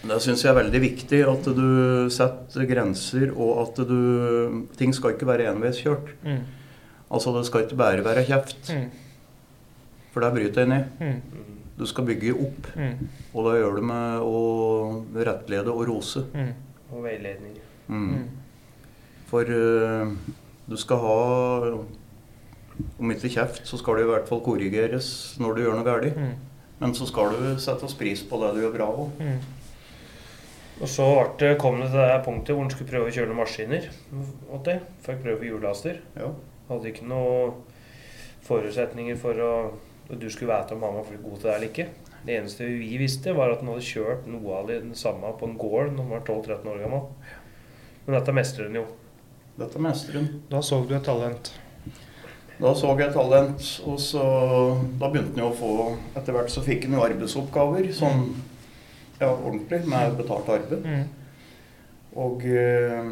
Det syns jeg er veldig viktig at du setter grenser, og at du Ting skal ikke være enveiskjørt. mm. Altså, det skal ikke bare være kjeft, Mm. for der bryter jeg ned. Mm. Du skal bygge opp, Mm. og da gjør du med å rettlede og rose. Mm. Og veiledning. Mm. Mm. For eh, du skal ha Om ikke kjeft, så skal det i hvert fall korrigeres når du gjør noe galt. Mm. Men så skal du settes pris på det du gjør bra òg. Mm. Og så det- kom det til det punktet hvor en skulle prøve å kjøre noen maskiner. åt det. Fikk prøve hjullaster. Ja. Hadde ikke noen forutsetninger for å, du skulle vite om han var god til det eller ikke. Det eneste vi visste, var at han hadde kjørt noe av det samme på en gård når han var 12-13 år gammel. Men dette mestrer han jo. Dette mestrer hun. Da så du et talent. Da så jeg et talent, og så da begynte han jo å få Etter hvert så fikk han jo arbeidsoppgaver sånn ja, ordentlig, med betalt arbeid. Mm. Og, eh,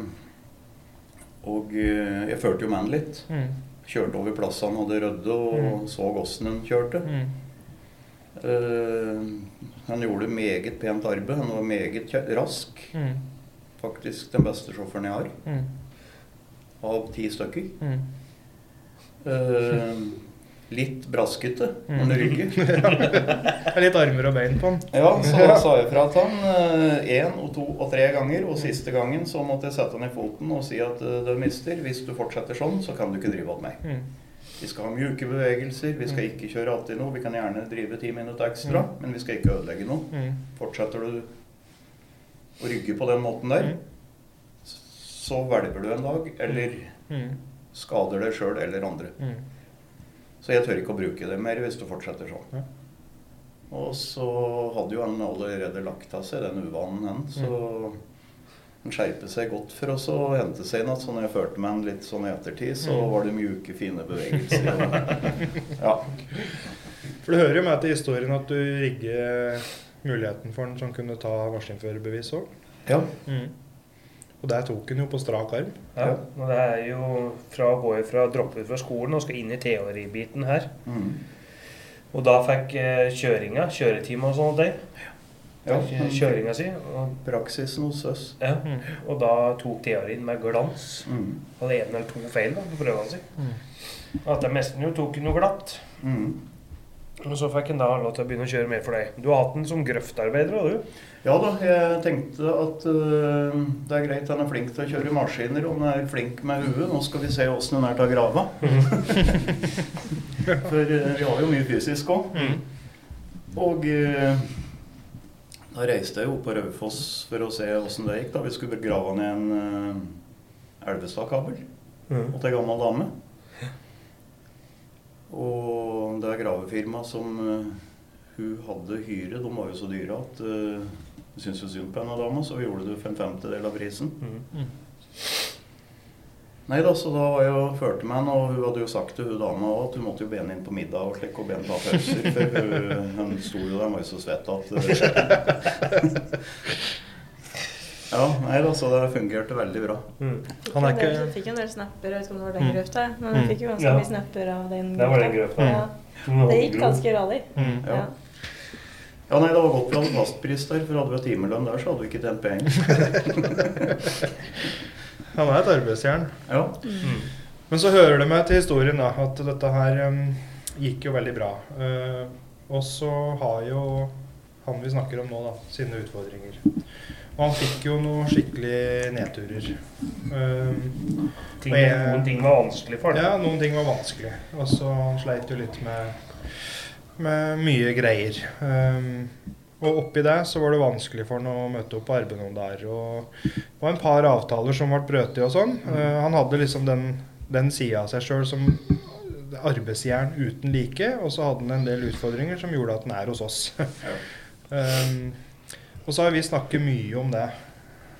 og eh, jeg følte jo med han litt. Mm. Kjørte over plassene han hadde rødde og Mm. så åssen han kjørte. Mm. Eh, han gjorde meget pent arbeid. Han var meget rask. Mm. Faktisk den beste sjåføren jeg har, Mm. Av ti stykker. Mm. Uh, litt braskete Mm. under ryggen. [laughs] Det er litt armer og bein på han. Ja, så sa jeg fra til han én og to og tre ganger, og siste gangen så måtte jeg sette han i foten og si at eh, du mister, hvis du fortsetter sånn, så kan du ikke drive av meg. Mm. Vi skal ha mjuke bevegelser, vi skal ikke kjøre alltid noe. Vi kan gjerne drive ti minutter ekstra, Mm. men vi skal ikke ødelegge noe. Mm. Fortsetter du å rygge på den måten der, Mm. Så hvelver du en dag, eller Mm. skader deg sjøl eller andre. Mm. Så jeg tør ikke å bruke det mer hvis du fortsetter sånn. Ja. Og så hadde jo han allerede lagt av seg den uvanen, han. Så han skjerpet seg godt for oss å hente seg inn igjen. Så når jeg førte med han litt sånn i ettertid, så Mm. var det mjuke, fine bevegelser. Og, [laughs] ja. For det hører jo med til historien at du rigger muligheten for den som kunne ta maskinførerbevis òg. Ja. Og der tok hun jo på strak arm. Ja, og det er jo fra å gå fra droppe ut fra skolen og skal inn i teoribiten her. Mm. Og da fikk eh, kjøringa, kjøretime og sånne ting. Ja, Kjøringa si. Og, Praksisen hos oss. ja, og da tok teorien med glans. Mm. Hadde én eller to feil da, på prøvene sine. Mm. At det meste jo tok noe glatt. Mm. Og så fikk han da lov til å begynne å kjøre mer for deg. Du har hatt den som grøftarbeider, har du? Ja da, jeg tenkte at uh, det er greit han er flink til å kjøre maskiner, og han er flink med huet. Nå skal vi se åssen han er til å grave. [laughs] For uh, vi har jo mye fysisk òg. Og uh, da reiste jeg jo opp på Raufoss for å se åssen det gikk. da Vi skulle grave ned en uh, Elvestad-kabel til til gammel dame. Og det er gravefirmaet som øh, hun hadde hyre, de var jo så dyre at uh, vi syntes jo synd på henne dama, så vi gjorde det for en femtedel av prisen. Nei da, så da var jeg og førte med henne, og hun hadde jo sagt til hun dama at hun måtte jo be henne inn på middag og slik, og be henne ta pauser, for hun, hun sto jo der, og var jo så svett at [laughs] Ja, nei da, så det fungerte veldig bra. Mm. Han er Fikk en del- ikke Fikk en del snapper, jeg vet ikke om det var den Mm. grøfta, men Mm. jeg fikk jo ganske Ja. mye snapper av den Det var den grøfta. Ja. Det gikk ganske radig. mm. Ja. Ja. Ja, nei, det var godt vi hadde fastpris der, for hadde vi timelønn der, så hadde vi ikke tjent penger. [laughs] Han er et arbeidsjern. Ja. Mm. Men så hører det med til historien da, at dette her um, gikk jo veldig bra. Uh, og så har jo han vi snakker om nå, da, sine utfordringer. Og han fikk jo noen skikkelig nedturer. Um, Ting, jeg- noen ting var vanskelig for ja, noen ting var vanskelig. Og så han sleit jo litt med, med mye greier. Um, og oppi det så var det vanskelig for han å møte opp på arbeid noen der. Og det var en par avtaler som ble brøtet og sånn. Uh, han hadde liksom den, den sida av seg sjøl som arbeidsjern uten like, og så hadde han en del utfordringer som gjorde at han er hos oss. um, [laughs] og så har vi snakket mye om det,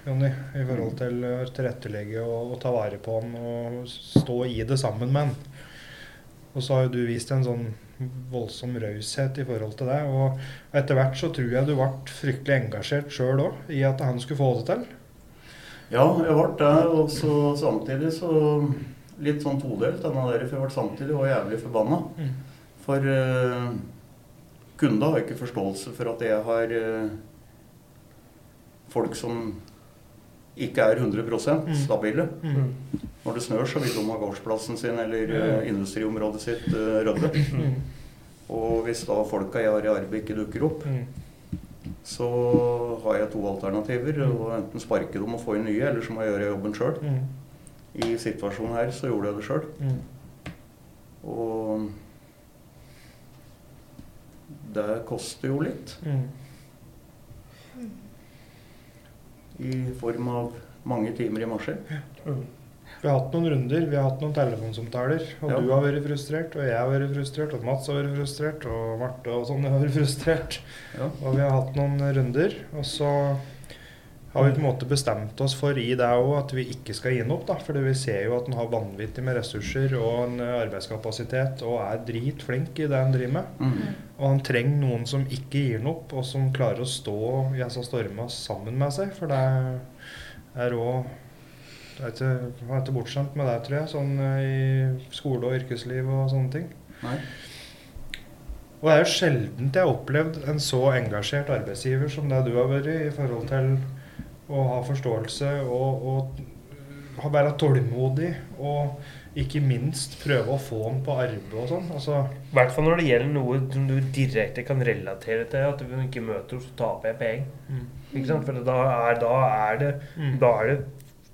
Jonny, i forhold til å tilrettelegge og, og ta vare på han og stå i det sammen med han. Og så har jo du vist en sånn voldsom raushet i forhold til det. Og etter hvert så tror jeg du ble fryktelig engasjert sjøl òg i at han skulle få det til. Ja, jeg ble det, og så samtidig så litt sånn todelt denne der, for jeg ble samtidig og jævlig forbanna. Mm. For uh, kunder har ikke forståelse for at jeg har eh, folk som ikke er 100 Mm. stabile. Mm. Når det snør, så vil de ha gårdsplassen sin eller eh, industriområdet sitt uh, rydde. Mm. Og hvis da folka jeg har i arbeid ikke dukker opp, så har jeg to alternativer. Og Enten sparke dem og få inn nye, eller så må jeg gjøre jobben sjøl. I situasjonen her så gjorde jeg det sjøl. Og det koster jo litt. Mm. I form av mange timer i maskin. Mm. Vi har hatt noen runder, vi har hatt noen telefonsamtaler. Og Ja. du har vært frustrert, og jeg har vært frustrert, og Mats har vært frustrert, og Marte og sånn har vært frustrert. Ja. Og vi har hatt noen runder. Og så har vi på en måte bestemt oss for i det òg at vi ikke skal gi den opp. da, For vi ser jo at den har vanvittig med ressurser og en eh, arbeidskapasitet og er dritflink i det han driver med. Mm. Og han trenger noen som ikke gir den opp, og som klarer å stå i disse stormene sammen med seg. For det er òg Han er ikke, bortskjemt med det, tror jeg, sånn eh, i skole og yrkesliv og sånne ting. Nei. Og det er jo sjelden jeg har opplevd en så engasjert arbeidsgiver som det du har vært i forhold til å ha forståelse og, og være tålmodig. Og ikke minst prøve å få den på arbeid og sånn. Altså, I hvert fall når det gjelder noe som du direkte kan relatere til at du ikke møter henne, så taper jeg penger. mm. Ikke sant? For da er, da er det Mm. Da er det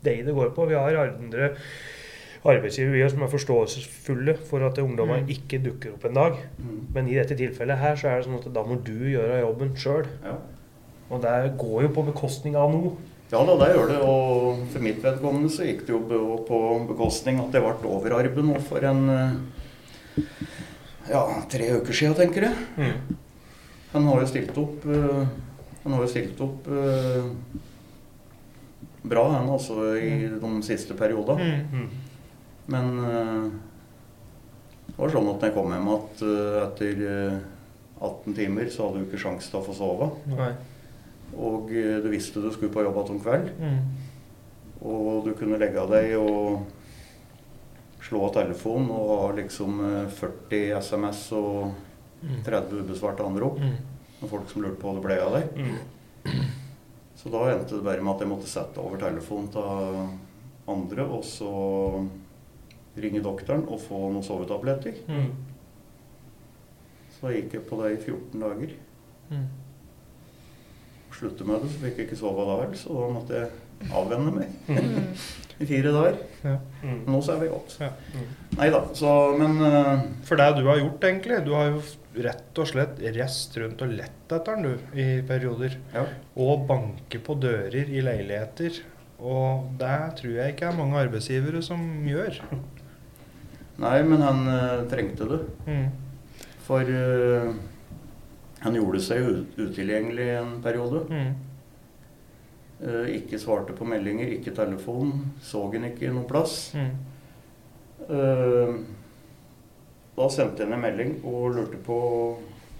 deg det går på. Vi har andre arbeidsgivere som er forståelsesfulle for at ungdommer Mm. ikke dukker opp en dag. Mm. Men i dette tilfellet her så er det sånn at da må du gjøre jobben sjøl. Ja. Og det går jo på bekostning av noe. ja da, det gjør det. Og for mitt vedkommende så gikk det jo på bekostning at det ble overarbeid nå for en eh, ja, tre uker siden, tenker jeg. Mm. Han har jo stilt opp eh, Han har jo stilt opp eh, bra, han altså, i de siste periodene. Mm. Mm. Men det var sånn at når jeg kom hjem at, etter eh, 18 timer, så hadde du ikke sjanse til å få sove. Nei. Og eh, du visste du skulle på jobb igjen om kveld. Mm. Og du kunne legge av deg og slå av telefonen og ha liksom eh, 40 SMS og Mm. 30 ubesvarte anrop. Mm. Og folk som lurte på hva det ble av deg. Mm. [clears throat] Så da endte det bare med at jeg måtte sette over telefonen til andre, og så ringe doktoren og få noen sovetabletter. Mm. Så da gikk jeg på det i 14 dager. Mm. Slutte med det, så fikk jeg ikke sove da vel, så da måtte jeg avvenne meg [laughs] Mm. [laughs] i fire dager. Mm. Nå sover jeg godt. Ja. Nei da, så Men uh, For det du har gjort, egentlig Du har jo rett og slett reist rundt og lett etter den, du, i perioder. ja. Og banke på dører i leiligheter. Og det tror jeg ikke er mange arbeidsgivere som gjør. Nei, men han uh, trengte det. Mm. For eh, han gjorde seg ut- utilgjengelig en periode. Mm. Uh, ikke svarte på meldinger, ikke telefon. Så han ikke noen plass. Mm. Uh, da sendte jeg en melding og lurte på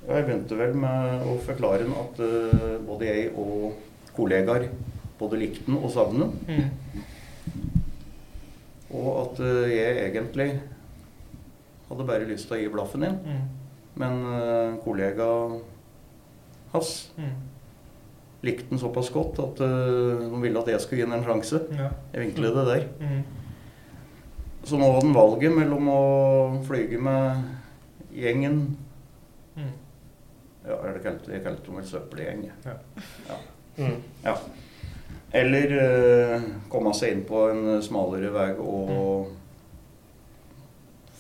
ja, Jeg begynte vel med å forklare han at uh, både jeg og kollegaer både likte han og savnet han. Mm. Og at jeg egentlig hadde bare lyst til å gi blaffen inn. Mm. Men kollega hans Mm. likte den såpass godt at uh, de ville at jeg skulle gi den en sjanse. Ja. Jeg vinklet det der. Mm. Så nå hadde han valget mellom å flyge med gjengen Mm. Ja, er det kalt, jeg kalte dem vel søppelgjeng. jeg. Mm. Ja. Eller uh, komme seg inn på en smalere vei og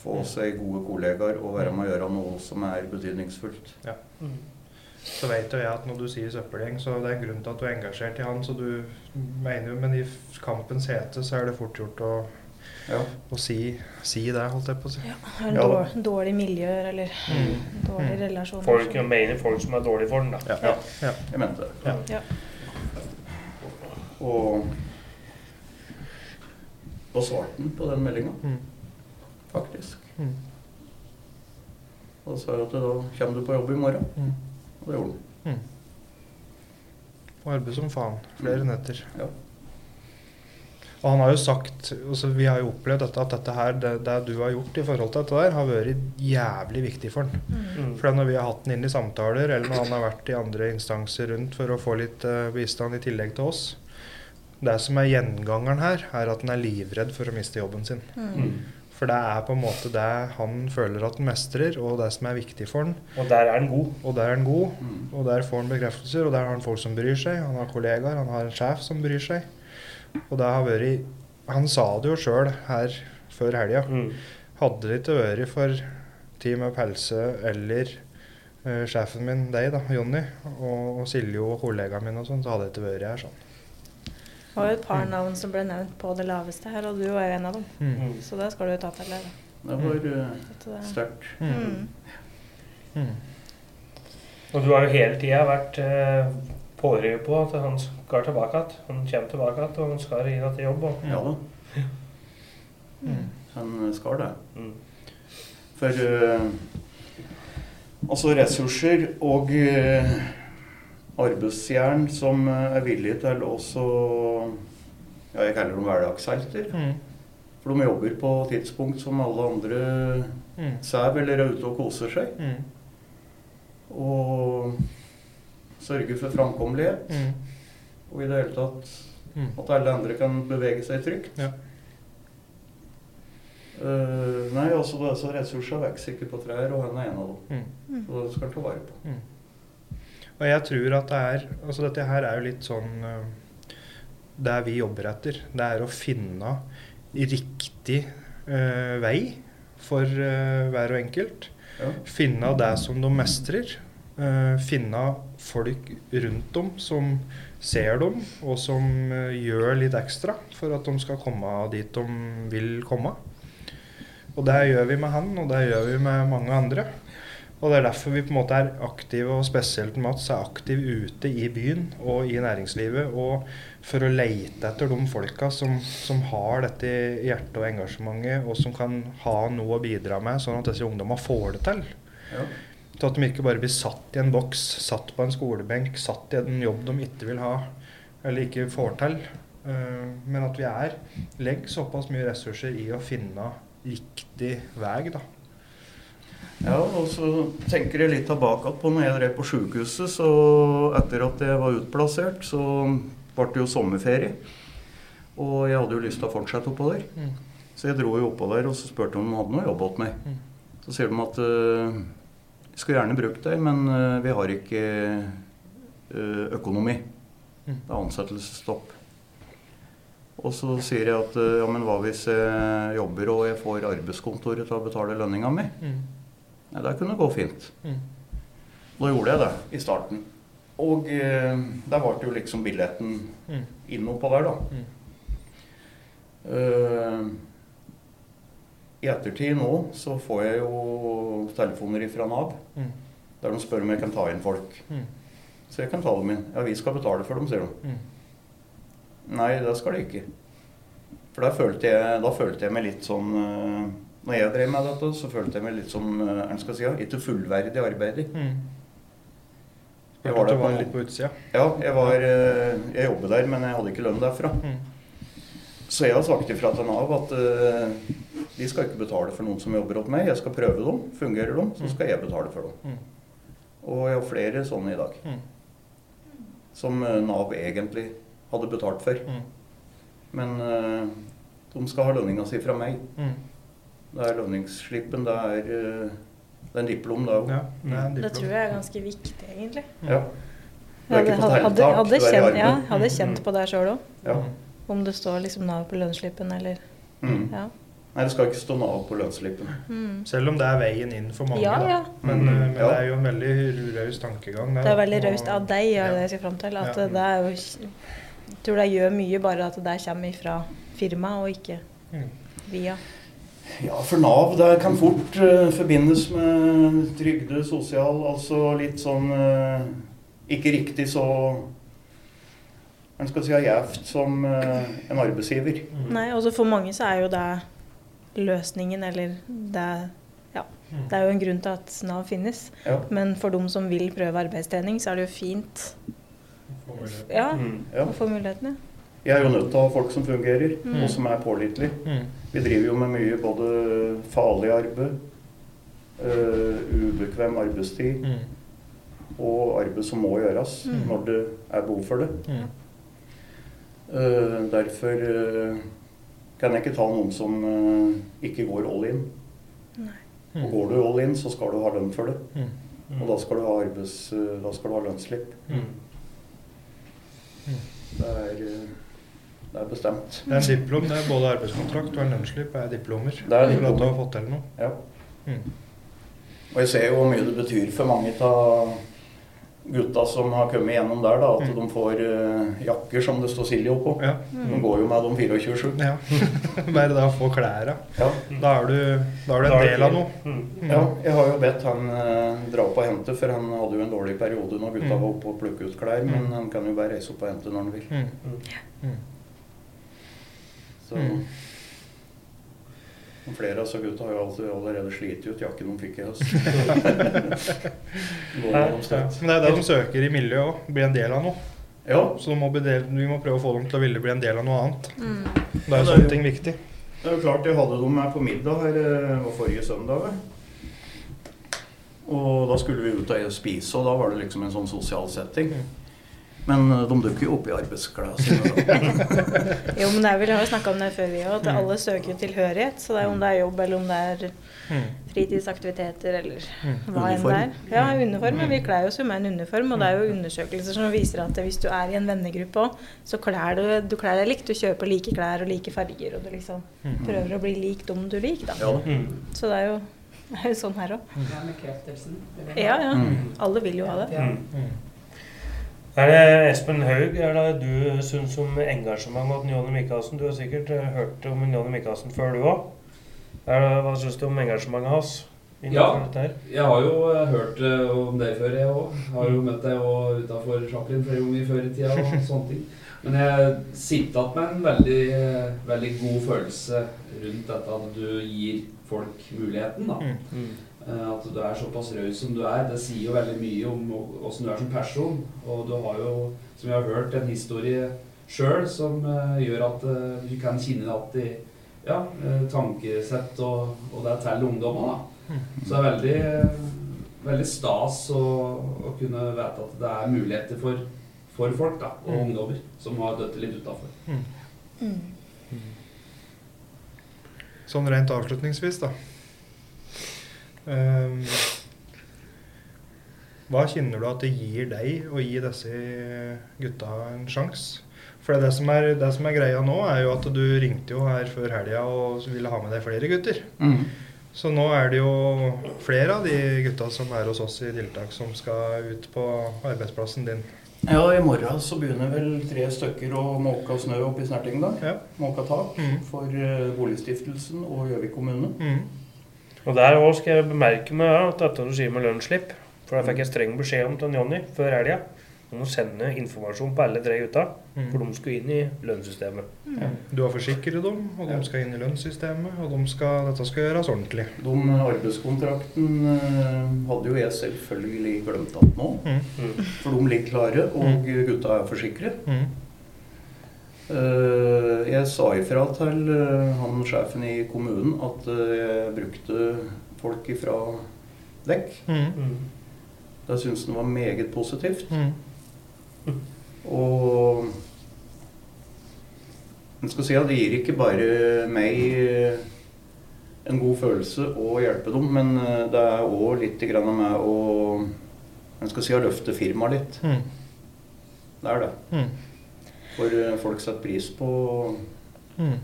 få seg gode kollegaer og være med å gjøre noe som er betydningsfullt. Mm. Så vet jo jeg at når du sier søppelgjeng, så det er en grunn til at du er engasjert i han. Så du mener jo, men i kampens hete så er det fort gjort å, Ja. å si, si det, holdt jeg på å si. Har en Ja dårlig, dårlig miljøer eller Mm. dårlige Mm. relasjoner. Folk mener folk som er dårlige for den, da. Ja. Ja. Ja. Jeg mente det. Ja. Ja. Og da svarte han på den meldinga, Mm. faktisk. Mm. Og sa at da kommer du på jobb i morgen. Mm. Og det gjorde han. Og arbeid som faen. Flere netter. Ja. Og han har jo sagt altså Vi har jo opplevd dette, at dette her, det, det du har gjort i forhold til dette der, har vært jævlig viktig for han. Mm. Mm. For når vi har hatt den inn i samtaler, eller når han har vært i andre instanser rundt for å få litt uh, bistand i tillegg til oss Det som er gjengangeren her, er at han er livredd for å miste jobben sin. Mm. For det er på en måte det han føler at han mestrer, og det som er viktig for han. Og der er han god. Og der er han god, Mm. og der får han bekreftelser, og der har han folk som bryr seg. Han har kollegaer, han har en sjef som bryr seg. Og det har vært Han sa det jo sjøl her før helga. Mm. Hadde det ikke vært for Team Up Helse eller uh, sjefen min, deg da, Jonny, og, og Silje og kollegaen min og sånn, så hadde det ikke vært her sånn. Det var jo et par navn som ble nevnt på det laveste her, og du var jo en av dem. Mm. Så det skal du jo ta til deg. Det var uh, sterkt. Mm. Mm. Og du har jo hele tida vært uh, pådriver på at han skal tilbake igjen. Han kommer tilbake igjen, og han skal inn til jobb. Og, Ja da, [laughs] Mm. han skal det. mm. For uh, altså ressurser og eh, arbeidsjern som eh, er villige til også Ja, jeg kaller dem hverdagshelter. Mm. For de jobber på tidspunkt som alle andre Mm. sæv eller er ute og koser seg. Mm. Og sørger for framkommelighet. Mm. Og i det hele tatt Mm. at alle andre kan bevege seg trygt. Ja. Uh, nei, altså disse ressursene vokser ikke på trær, og han er en av dem. Mm. Så det skal en ta vare på. Og jeg tror at det er Altså dette her er jo litt sånn eh, Det vi jobber etter. Det er å finne riktig uh, vei for uh, hver og enkelt. Ja. Finne det som de mestrer. Uh, finne folk rundt dem som ser dem, og som gjør litt ekstra for at de skal komme dit de vil komme. Og det gjør vi med han, og det gjør vi med mange andre. Og det er derfor vi på en måte er aktive, og spesielt Mats er aktiv ute i byen og i næringslivet. Og for å leite etter de folka som, som har dette hjertet og engasjementet, og som kan ha noe å bidra med, sånn at disse ungdommene får det til. Ja. Til at de ikke bare blir satt i en boks, satt på en skolebenk, satt i en jobb de ikke vil ha, eller ikke får til. Eh, Men at vi er legger såpass mye ressurser i å finne riktig vei, da. Ja, og så tenker jeg litt tilbake på når jeg drev på sykehuset, så etter at jeg var utplassert, så ble det jo sommerferie. Og jeg hadde jo lyst til å fortsette oppå der. Mm. Så jeg dro jo oppå der og så spurte om de hadde noe jobb åt meg. Mm. Så sier de at uh, skulle gjerne brukt deg, men uh, vi har ikke uh, økonomi. Mm. Det er ansettelsesstopp. Og så sier jeg at ja, men hva hvis jeg jobber og jeg får arbeidskontoret til å betale lønninga mi? Mm. Ja, det kunne gå fint. Mm. Da gjorde jeg det i starten. Og eh, der ble jo liksom billetten Mm. oppå der, da. Mm. Uh, I ettertid nå så får jeg jo telefoner fra Nav Mm. der de spør om jeg kan ta inn folk. Mm. Så jeg kan ta dem inn. Ja, vi skal betale for dem, sier de. Mm. Nei, det skal de ikke. For da følte jeg, da følte jeg meg litt sånn eh, Når jeg drev med dette, så følte jeg meg litt som eh, skal jeg si, ja, ikke fullverdig arbeider. Mm. Jeg var der på litt på utsida. Ja, jeg var eh, Jeg jobbet der, men jeg hadde ikke lønn derfra. Mm. Så jeg har sagt ifra til Nav at uh, de skal ikke betale for noen som jobber hos meg. Jeg skal prøve dem. Fungerer de, så skal jeg betale for dem. Mm. Og jeg har flere sånne i dag. Mm. Som Nav egentlig hadde betalt for. Mm. Men uh, de skal ha lønninga si fra meg. Det er lønningsslippen. Det er, eh, det er en diplom, det òg. Ja, det er Det tror jeg er ganske viktig, egentlig. Ja. Du er ikke Hadde, på er kjent, ja, hadde kjent Mm. på det sjøl òg. Ja. Om det står liksom Nav på lønnsslippen eller Mm. Ja. Nei, det skal ikke stå Nav på lønnsslippen. Mm. Selv om det er veien inn for mange. Ja, da. ja. Men, Mm. men Ja. det er jo en veldig raus tankegang. Det er veldig raust av deg, gjør Ja. det jeg skal fram til. At Ja. det er jo Jeg tror det gjør mye bare at det kommer ifra firmaet, og ikke Mm. via. Ja, for Nav det kan fort uh, forbindes med trygde, sosial, altså litt sånn uh, Ikke riktig så hva skal si, gjevt som uh, en arbeidsgiver. Mm. Nei, også for mange så er jo det løsningen, eller det Ja. Mm. Det er jo en grunn til at Nav finnes. Ja. Men for de som vil prøve arbeidstrening, så er det jo fint ja, Mm. Ja. å få mulighetene. Jeg er jo nødt til å ha folk som fungerer, Mm. og som er pålitelige. Mm. Vi driver jo med mye både farlig arbeid, eh, ubekvem arbeidstid Mm. og arbeid som må gjøres Mm. når det er behov for det. Mm. Eh, derfor eh, kan jeg ikke ta noen som ikke går all in. Og Mm. går du all in, så skal du ha lønn for det. Mm. Og da skal du ha, arbeids, da skal du ha lønnsslipp. Mm. Det er, det er bestemt. Det er en diplom. Det er både arbeidskontrakt og en lønnsslipp er diplomer. Det er at du har fått til noe. Ja. Mm. Og jeg ser jo hvor mye det betyr for mange av gutta som har kommet gjennom der, da, at Mm. de får uh, jakker som det står Silje oppå. Ja. De går jo med dem 24-7. ja. [laughs] Bare det å få klærne. Ja. Da er du, da er du en del av noe. Mm. ja, jeg har jo bedt han uh, dra opp og hente, for han hadde jo en dårlig periode når gutta Mm. var oppe og plukket ut klær. Men Mm. han kan jo bare reise opp og hente når han vil. Mm. Mm. Så Mm. Flere av disse gutta har jo alltid allerede slitt ut jakken de fikk i høst. [laughs] Men det er det de søker i miljøet òg. Bli en del av noe. Ja, Så må bli del, vi må prøve å få dem til å ville bli en del av noe annet. Mm. Det er er sånne ting viktig. det er jo klart jeg hadde dem her på middag her eh, var forrige søndag. Og da skulle vi ut og spise, og da var det liksom en sånn sosial setting. Mm. Men eh, de dukker jo opp i da. [laughs] Jo, men det er vel, jeg har jo snakka om det før, vi òg, at Mm. alle søker jo tilhørighet. Så det er om det er jobb, eller om det er Mm. fritidsaktiviteter, eller Mm. hva enn det er. Ja, uniform. Men vi kler oss jo med en uniform, og det er jo undersøkelser som viser at hvis du er i en vennegruppe òg, så klær du, du klær deg likt. Du kjøper like klær og like farger, og du liksom prøver å bli lik dem du liker, da. Ja. Så det er jo, [laughs] det er jo sånn her òg. Ja, bekreftelsen. Ja, ja. Mm. Alle vil jo ha det. Mm. Mm. Er det Espen Haug er det du syns om engasjementet til Johnny Michaelsen? Du har sikkert eh, hørt om Johnny Michaelsen før, du òg. Hva syns du om engasjementet hans? Ja. Jeg har jo eh, hørt eh, om deg før, jeg òg. Har jo møtt deg utafor Chaplin flere ganger før i tida. og sånne ting. Men jeg sitter igjen med en veldig, veldig god følelse rundt dette at du gir folk muligheten. da. Mm. Eh, At du er såpass raus som du er, det sier jo veldig mye om åssen du er som person. Og du har jo, som vi har hørt, en historie sjøl som eh, gjør at eh, du kan kjenne at i ja, eh, tankesett og, og det teller til ungdommer. da. Så det er veldig, veldig stas å, å kunne vite at det er muligheter for, for folk da, og Mm. ungdommer som har dødd litt utafor. Mm. Sånn rent avslutningsvis, da. Ehm, hva kjenner du at det gir deg å gi disse gutta en sjanse? For det som, er, det som er greia nå, er jo at du ringte jo her før helga og ville ha med deg flere gutter. Mm. Så nå er det jo flere av de gutta som er hos oss i tiltak, som skal ut på arbeidsplassen din. Ja, i morgen så begynner vel tre stykker å måke snø oppe i Snertingdal. Ja. Måke tak Mm. for eh, Boligstiftelsen og Gjøvik kommune. Mm. Og der òg skal jeg bemerke meg ja, at dette du sier med lønnsslipp For da fikk jeg streng beskjed om til Jonny før helga om å sende informasjon på alle tre gutta. For Mm. de skulle inn i lønnssystemet. Du har forsikret dem, og de skal inn i lønnssystemet, og de skal, dette skal gjøres ordentlig. De arbeidskontrakten eh, hadde jo jeg selvfølgelig glemt at nå. Mm. For de ligger klare, og gutta er forsikret. Mm. Eh, Jeg sa ifra til eh, han sjefen i kommunen at eh, jeg brukte folk ifra dekk. Mm. Det syntes han var meget positivt. Mm. Og en skal si at det gir ikke bare meg en god følelse å hjelpe dem, men det er òg litt grann med å en skal si å løfte firmaet litt. Mm. Det er det. Mm. For eh, folk setter pris på Mm.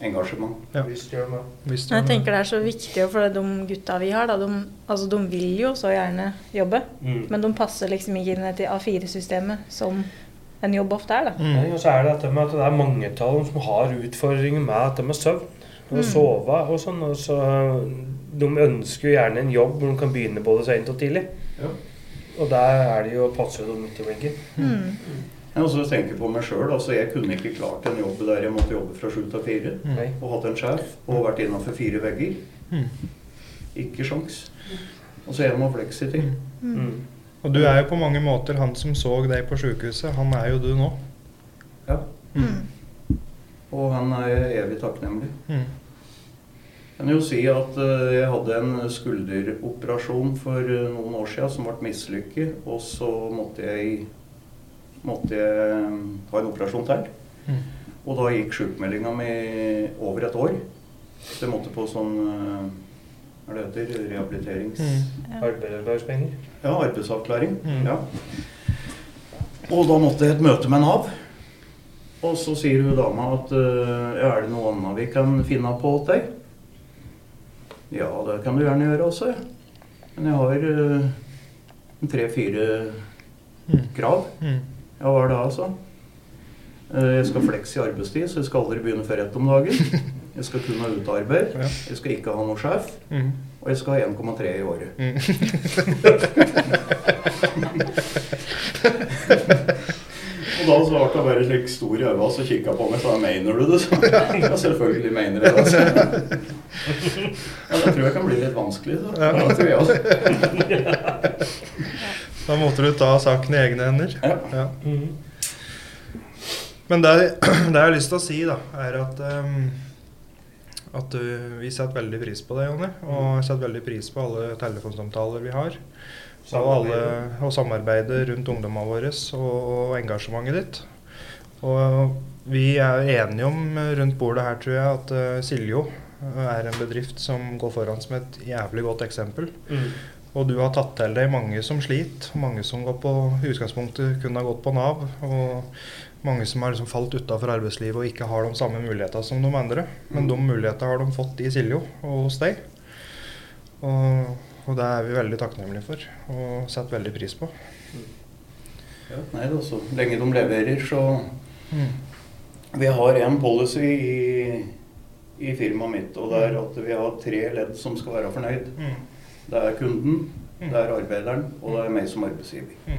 engasjement. Ja. Visst gjør de det. Jeg tenker det er så viktig for de gutta vi har. Da, de, altså, de vil jo så gjerne jobbe, Mm. men de passer liksom ikke inn i A4-systemet som en jobb ofte er. da. Mm. Ja, og så er det dette med at det er mange av dem som har utfordringer med dette med søvn. Og Mm. sove og sånn. Og så de ønsker jo gjerne en jobb hvor de kan begynne både sent og tidlig. Ja. Og der er det jo passer de midt i blinken. Mm. Jeg også tenker på meg sjøl. Altså, jeg kunne ikke klart en jobb der jeg måtte jobbe fra sju til fire. Mm. Og hatt en sjef og vært innafor fire vegger. Mm. Ikke sjans. Og så må flekse noe Mm. Mm. Og du er jo på mange måter han som så deg på sykehuset. Han er jo du nå. Ja. Mm. Og han er jeg evig takknemlig. Mm. Jeg kan jo si at eh, jeg hadde en skulderoperasjon for eh, noen år siden som ble mislykket. Og så måtte jeg, måtte jeg ta ha en operasjon til. Mm. Og da gikk sjukmeldinga mi over et år. Så jeg måtte på sånn eh, Hva er det heter? Rehabiliterings... Mm. Arbeidspenger. Ja, arbeidsavklaring. Mm. Ja. Og da måtte jeg et møte med Nav. Og så sier hun dama at eh, er det noe annet vi kan finne på til deg? Ja, det kan du gjerne gjøre også. Men jeg har eh, tre-fire Mm. krav. Mm. Ja, hva er det altså? Eh, Jeg skal flekse i arbeidstid, så jeg skal aldri begynne før ett om dagen. [laughs] Jeg skal kun ha utearbeid. Jeg skal ikke ha noe sjef. Mm. Og jeg skal ha 1,3 i året. Mm. [laughs] Og da svarte jeg bare slik stor i øynene og kikka på meg og sa 'Mener du det?' Så, [laughs] ja, selvfølgelig mener jeg det. Altså. Ja, det tror jeg kan bli litt vanskelig. Så. Ja, det tror jeg også. Da måtte du ta saken i egne hender. Ja. Ja. Mm. Men det, [clears throat] det jeg har lyst til å si, da, er at um, at du, vi setter veldig pris på det, Jonny. Og jeg setter veldig pris på alle telefonsamtaler vi har. Og, alle, og samarbeidet rundt ungdommene våre og, og engasjementet ditt. Og vi er enige om eh, rundt bordet her, tror jeg, at eh, Siljo eh, er en bedrift som går foran som et jævlig godt eksempel. Mm. Og du har tatt til deg mange som sliter, mange som går på, utgangspunktet kunne ha gått på Nav. Og mange som har liksom falt utafor arbeidslivet og ikke har de samme mulighetene som de andre. Men de mulighetene har de fått i Siljo og hos deg. Og, og det er vi veldig takknemlige for og setter veldig pris på. Ja, nei da, så lenge de leverer, så Mm. Vi har en policy i, i firmaet mitt, og det er at vi har tre ledd som skal være fornøyd. Mm. Det er kunden, Mm. det er arbeideren, og det er meg som arbeidsgiver. Mm.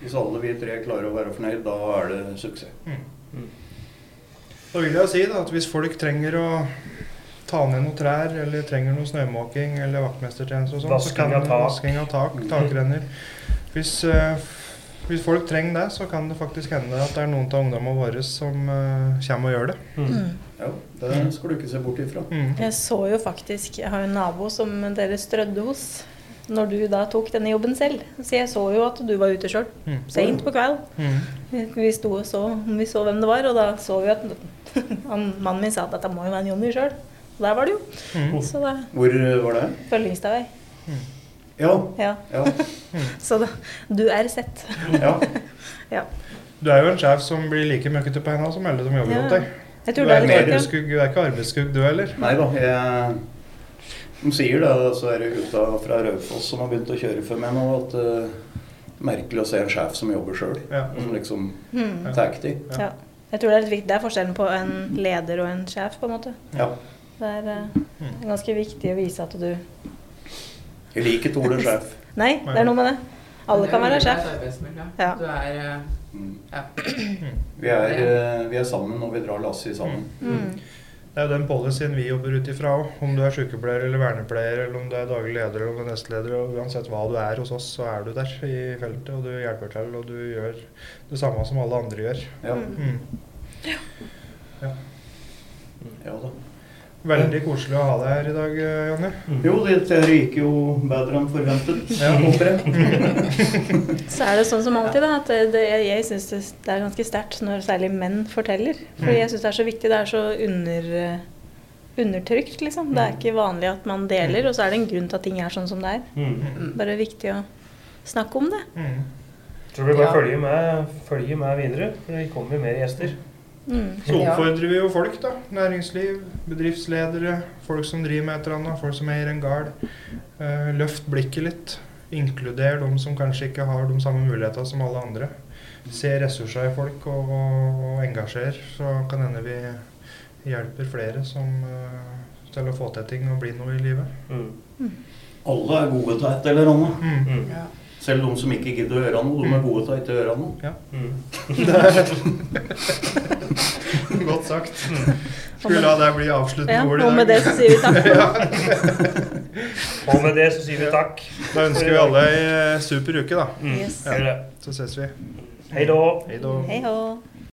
Hvis alle vi tre klarer å være fornøyd, da er det suksess. Da vil jeg si da, at hvis folk trenger å ta ned noen trær, eller trenger noe snømåking eller vaktmestertjeneste og sånn, så Vasking kan av tak. vasking av tak, takrenner [laughs] Hvis, eh, hvis folk trenger det, så kan det faktisk hende at det er noen av ungdommene våre som uh, kommer og gjør det. Mm. Ja, det skal du ikke se bort ifra. Mm. Jeg så jo faktisk Jeg har en nabo som dere strødde hos når du da tok denne jobben selv. Så jeg så jo at du var ute sjøl. Mm. Seint på kveld. Mm. Vi sto og så vi så hvem det var, og da så vi at [laughs] han, mannen min sa at dette må jo være en Jonny sjøl. Og der var det jo. Mm. Så det Hvor eh, var det? Følgingstavvei. Ja. Ja. Ja. [laughs] Så da, du er sett. [laughs] ja. Du er jo en sjef som blir like møkkete på henda som alle som jobber Ja. hos deg. Jeg Du tror det er, er arbeidsskugg, du er ikke arbeidsskugg, du heller. Nei da, jeg De sier det, så er det gutta fra Raufoss som har begynt å kjøre for meg nå, at uh, merkelig å se en sjef som jobber sjøl. Ja. Som liksom Mm. tar til. Ja. Jeg tror det er litt viktig. Det er forskjellen på en leder og en sjef, på en måte. Ja. Det er uh, ganske viktig å vise at du Jeg liker ikke ordet sjef. [laughs] Nei, det er noe med det. Alle kan være sjef. Ja. Du er eh, Mm. Ja. Vi, er, eh, vi er sammen når vi drar lasset sammen. Mm. Det er jo den policyen vi jobber ut ifra òg. Om du er sykepleier eller vernepleier, eller om du er daglig leder eller om du er nestleder. og Uansett hva du er hos oss, så er du der i feltet, og du hjelper til. Og du gjør det samme som alle andre gjør. Ja, Mm. ja da. Veldig koselig å ha deg her i dag, Jonny. Mm. Jo, dette gikk jo bedre enn forventet. [laughs] Ja. håper [laughs] jeg. [laughs] Så er det sånn som alltid, da, at det, jeg, syns det, er ganske sterkt når særlig menn forteller. Fordi Mm. jeg syns det er så viktig. Det er så under, eh, undertrykt, liksom. Det er Mm. ikke vanlig at man deler, og så er det en grunn til at ting er sånn som det er. Mm. Bare viktig å snakke om det. Mm. Tror vi bare Ja. følger, med, følger med videre, for det kommer jo mer gjester. Mm. Så oppfordrer vi jo folk, da. Næringsliv, bedriftsledere, folk som driver med et eller annet, folk som eier en gard. Uh, løft blikket litt. Inkluder de som kanskje ikke har de samme mulighetene som alle andre. Se ressurser i folk og, og, og engasjer, så kan hende vi hjelper flere som, uh, til å få til ting og bli noe i livet. Mm. Alle er gode til et eller annet. Mm. Mm. Ja. Selv de som ikke gidder å gjøre noe, de er gode til å ikke gjøre noe. Mm. [laughs] Godt sagt. Skulle la det bli Ja, avsluttende ord i og med det så sier vi takk. [laughs] Og med det så sier vi takk. Da ønsker vi alle ei super uke, da. Mm. Yes. Ja. Så ses vi. Hei da. Hei da.